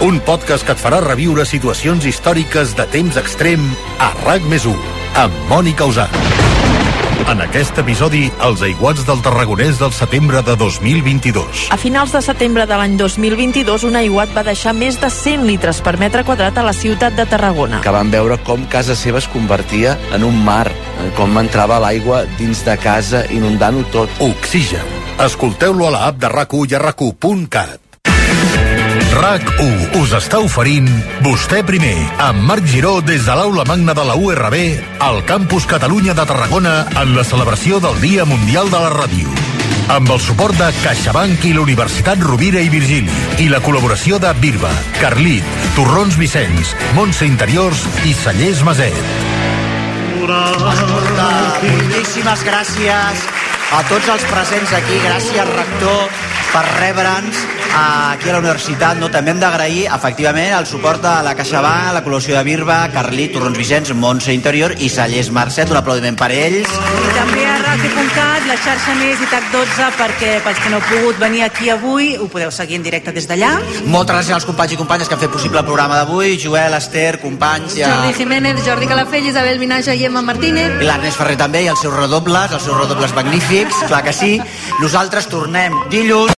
un podcast que et farà reviure situacions històriques de temps extrem a RAC més 1, amb Mònica Usà. En aquest episodi, els aiguats del Tarragonès del setembre de 2022. A finals de setembre de l'any 2022, un aiguat va deixar més de 100 litres per metre quadrat a la ciutat de Tarragona. que van veure com casa seva es convertia en un mar, eh, com entrava l'aigua dins de casa inundant-ho tot. Oxigen. Escolteu-lo a la app de RAC1 i a rac1.cat. RAC1 us està oferint Vostè primer, amb Marc Giró des de l'aula magna de la URB al Campus Catalunya de Tarragona en la celebració del Dia Mundial de la Ràdio. Amb el suport de CaixaBank i la Universitat Rovira i Virgili. I la col·laboració de Birba, Carlit, Torrons Vicenç, Montse Interiors i Cellers Maset. Escolta, moltíssimes gràcies a tots els presents aquí, gràcies rector per rebre'ns aquí a la universitat. No? També hem d'agrair, efectivament, el suport de la CaixaBank, la col·laboració de Birba, Carlit, Torrons Vicenç, Montse Interior i Cellers Mercet. Un aplaudiment per ells. I també a Ràdio.cat, la xarxa més i TAC12, perquè pels que no heu pogut venir aquí avui, ho podeu seguir en directe des d'allà. Moltes gràcies als companys i companyes que han fet possible el programa d'avui. Joel, Esther, companys... I, Jordi Jiménez, Jordi Calafell, Isabel Vinaja i Emma Martínez. I l'Ernest Ferrer també, i els seus redobles, els seus redobles magnífics, clar que sí. Nosaltres tornem dilluns.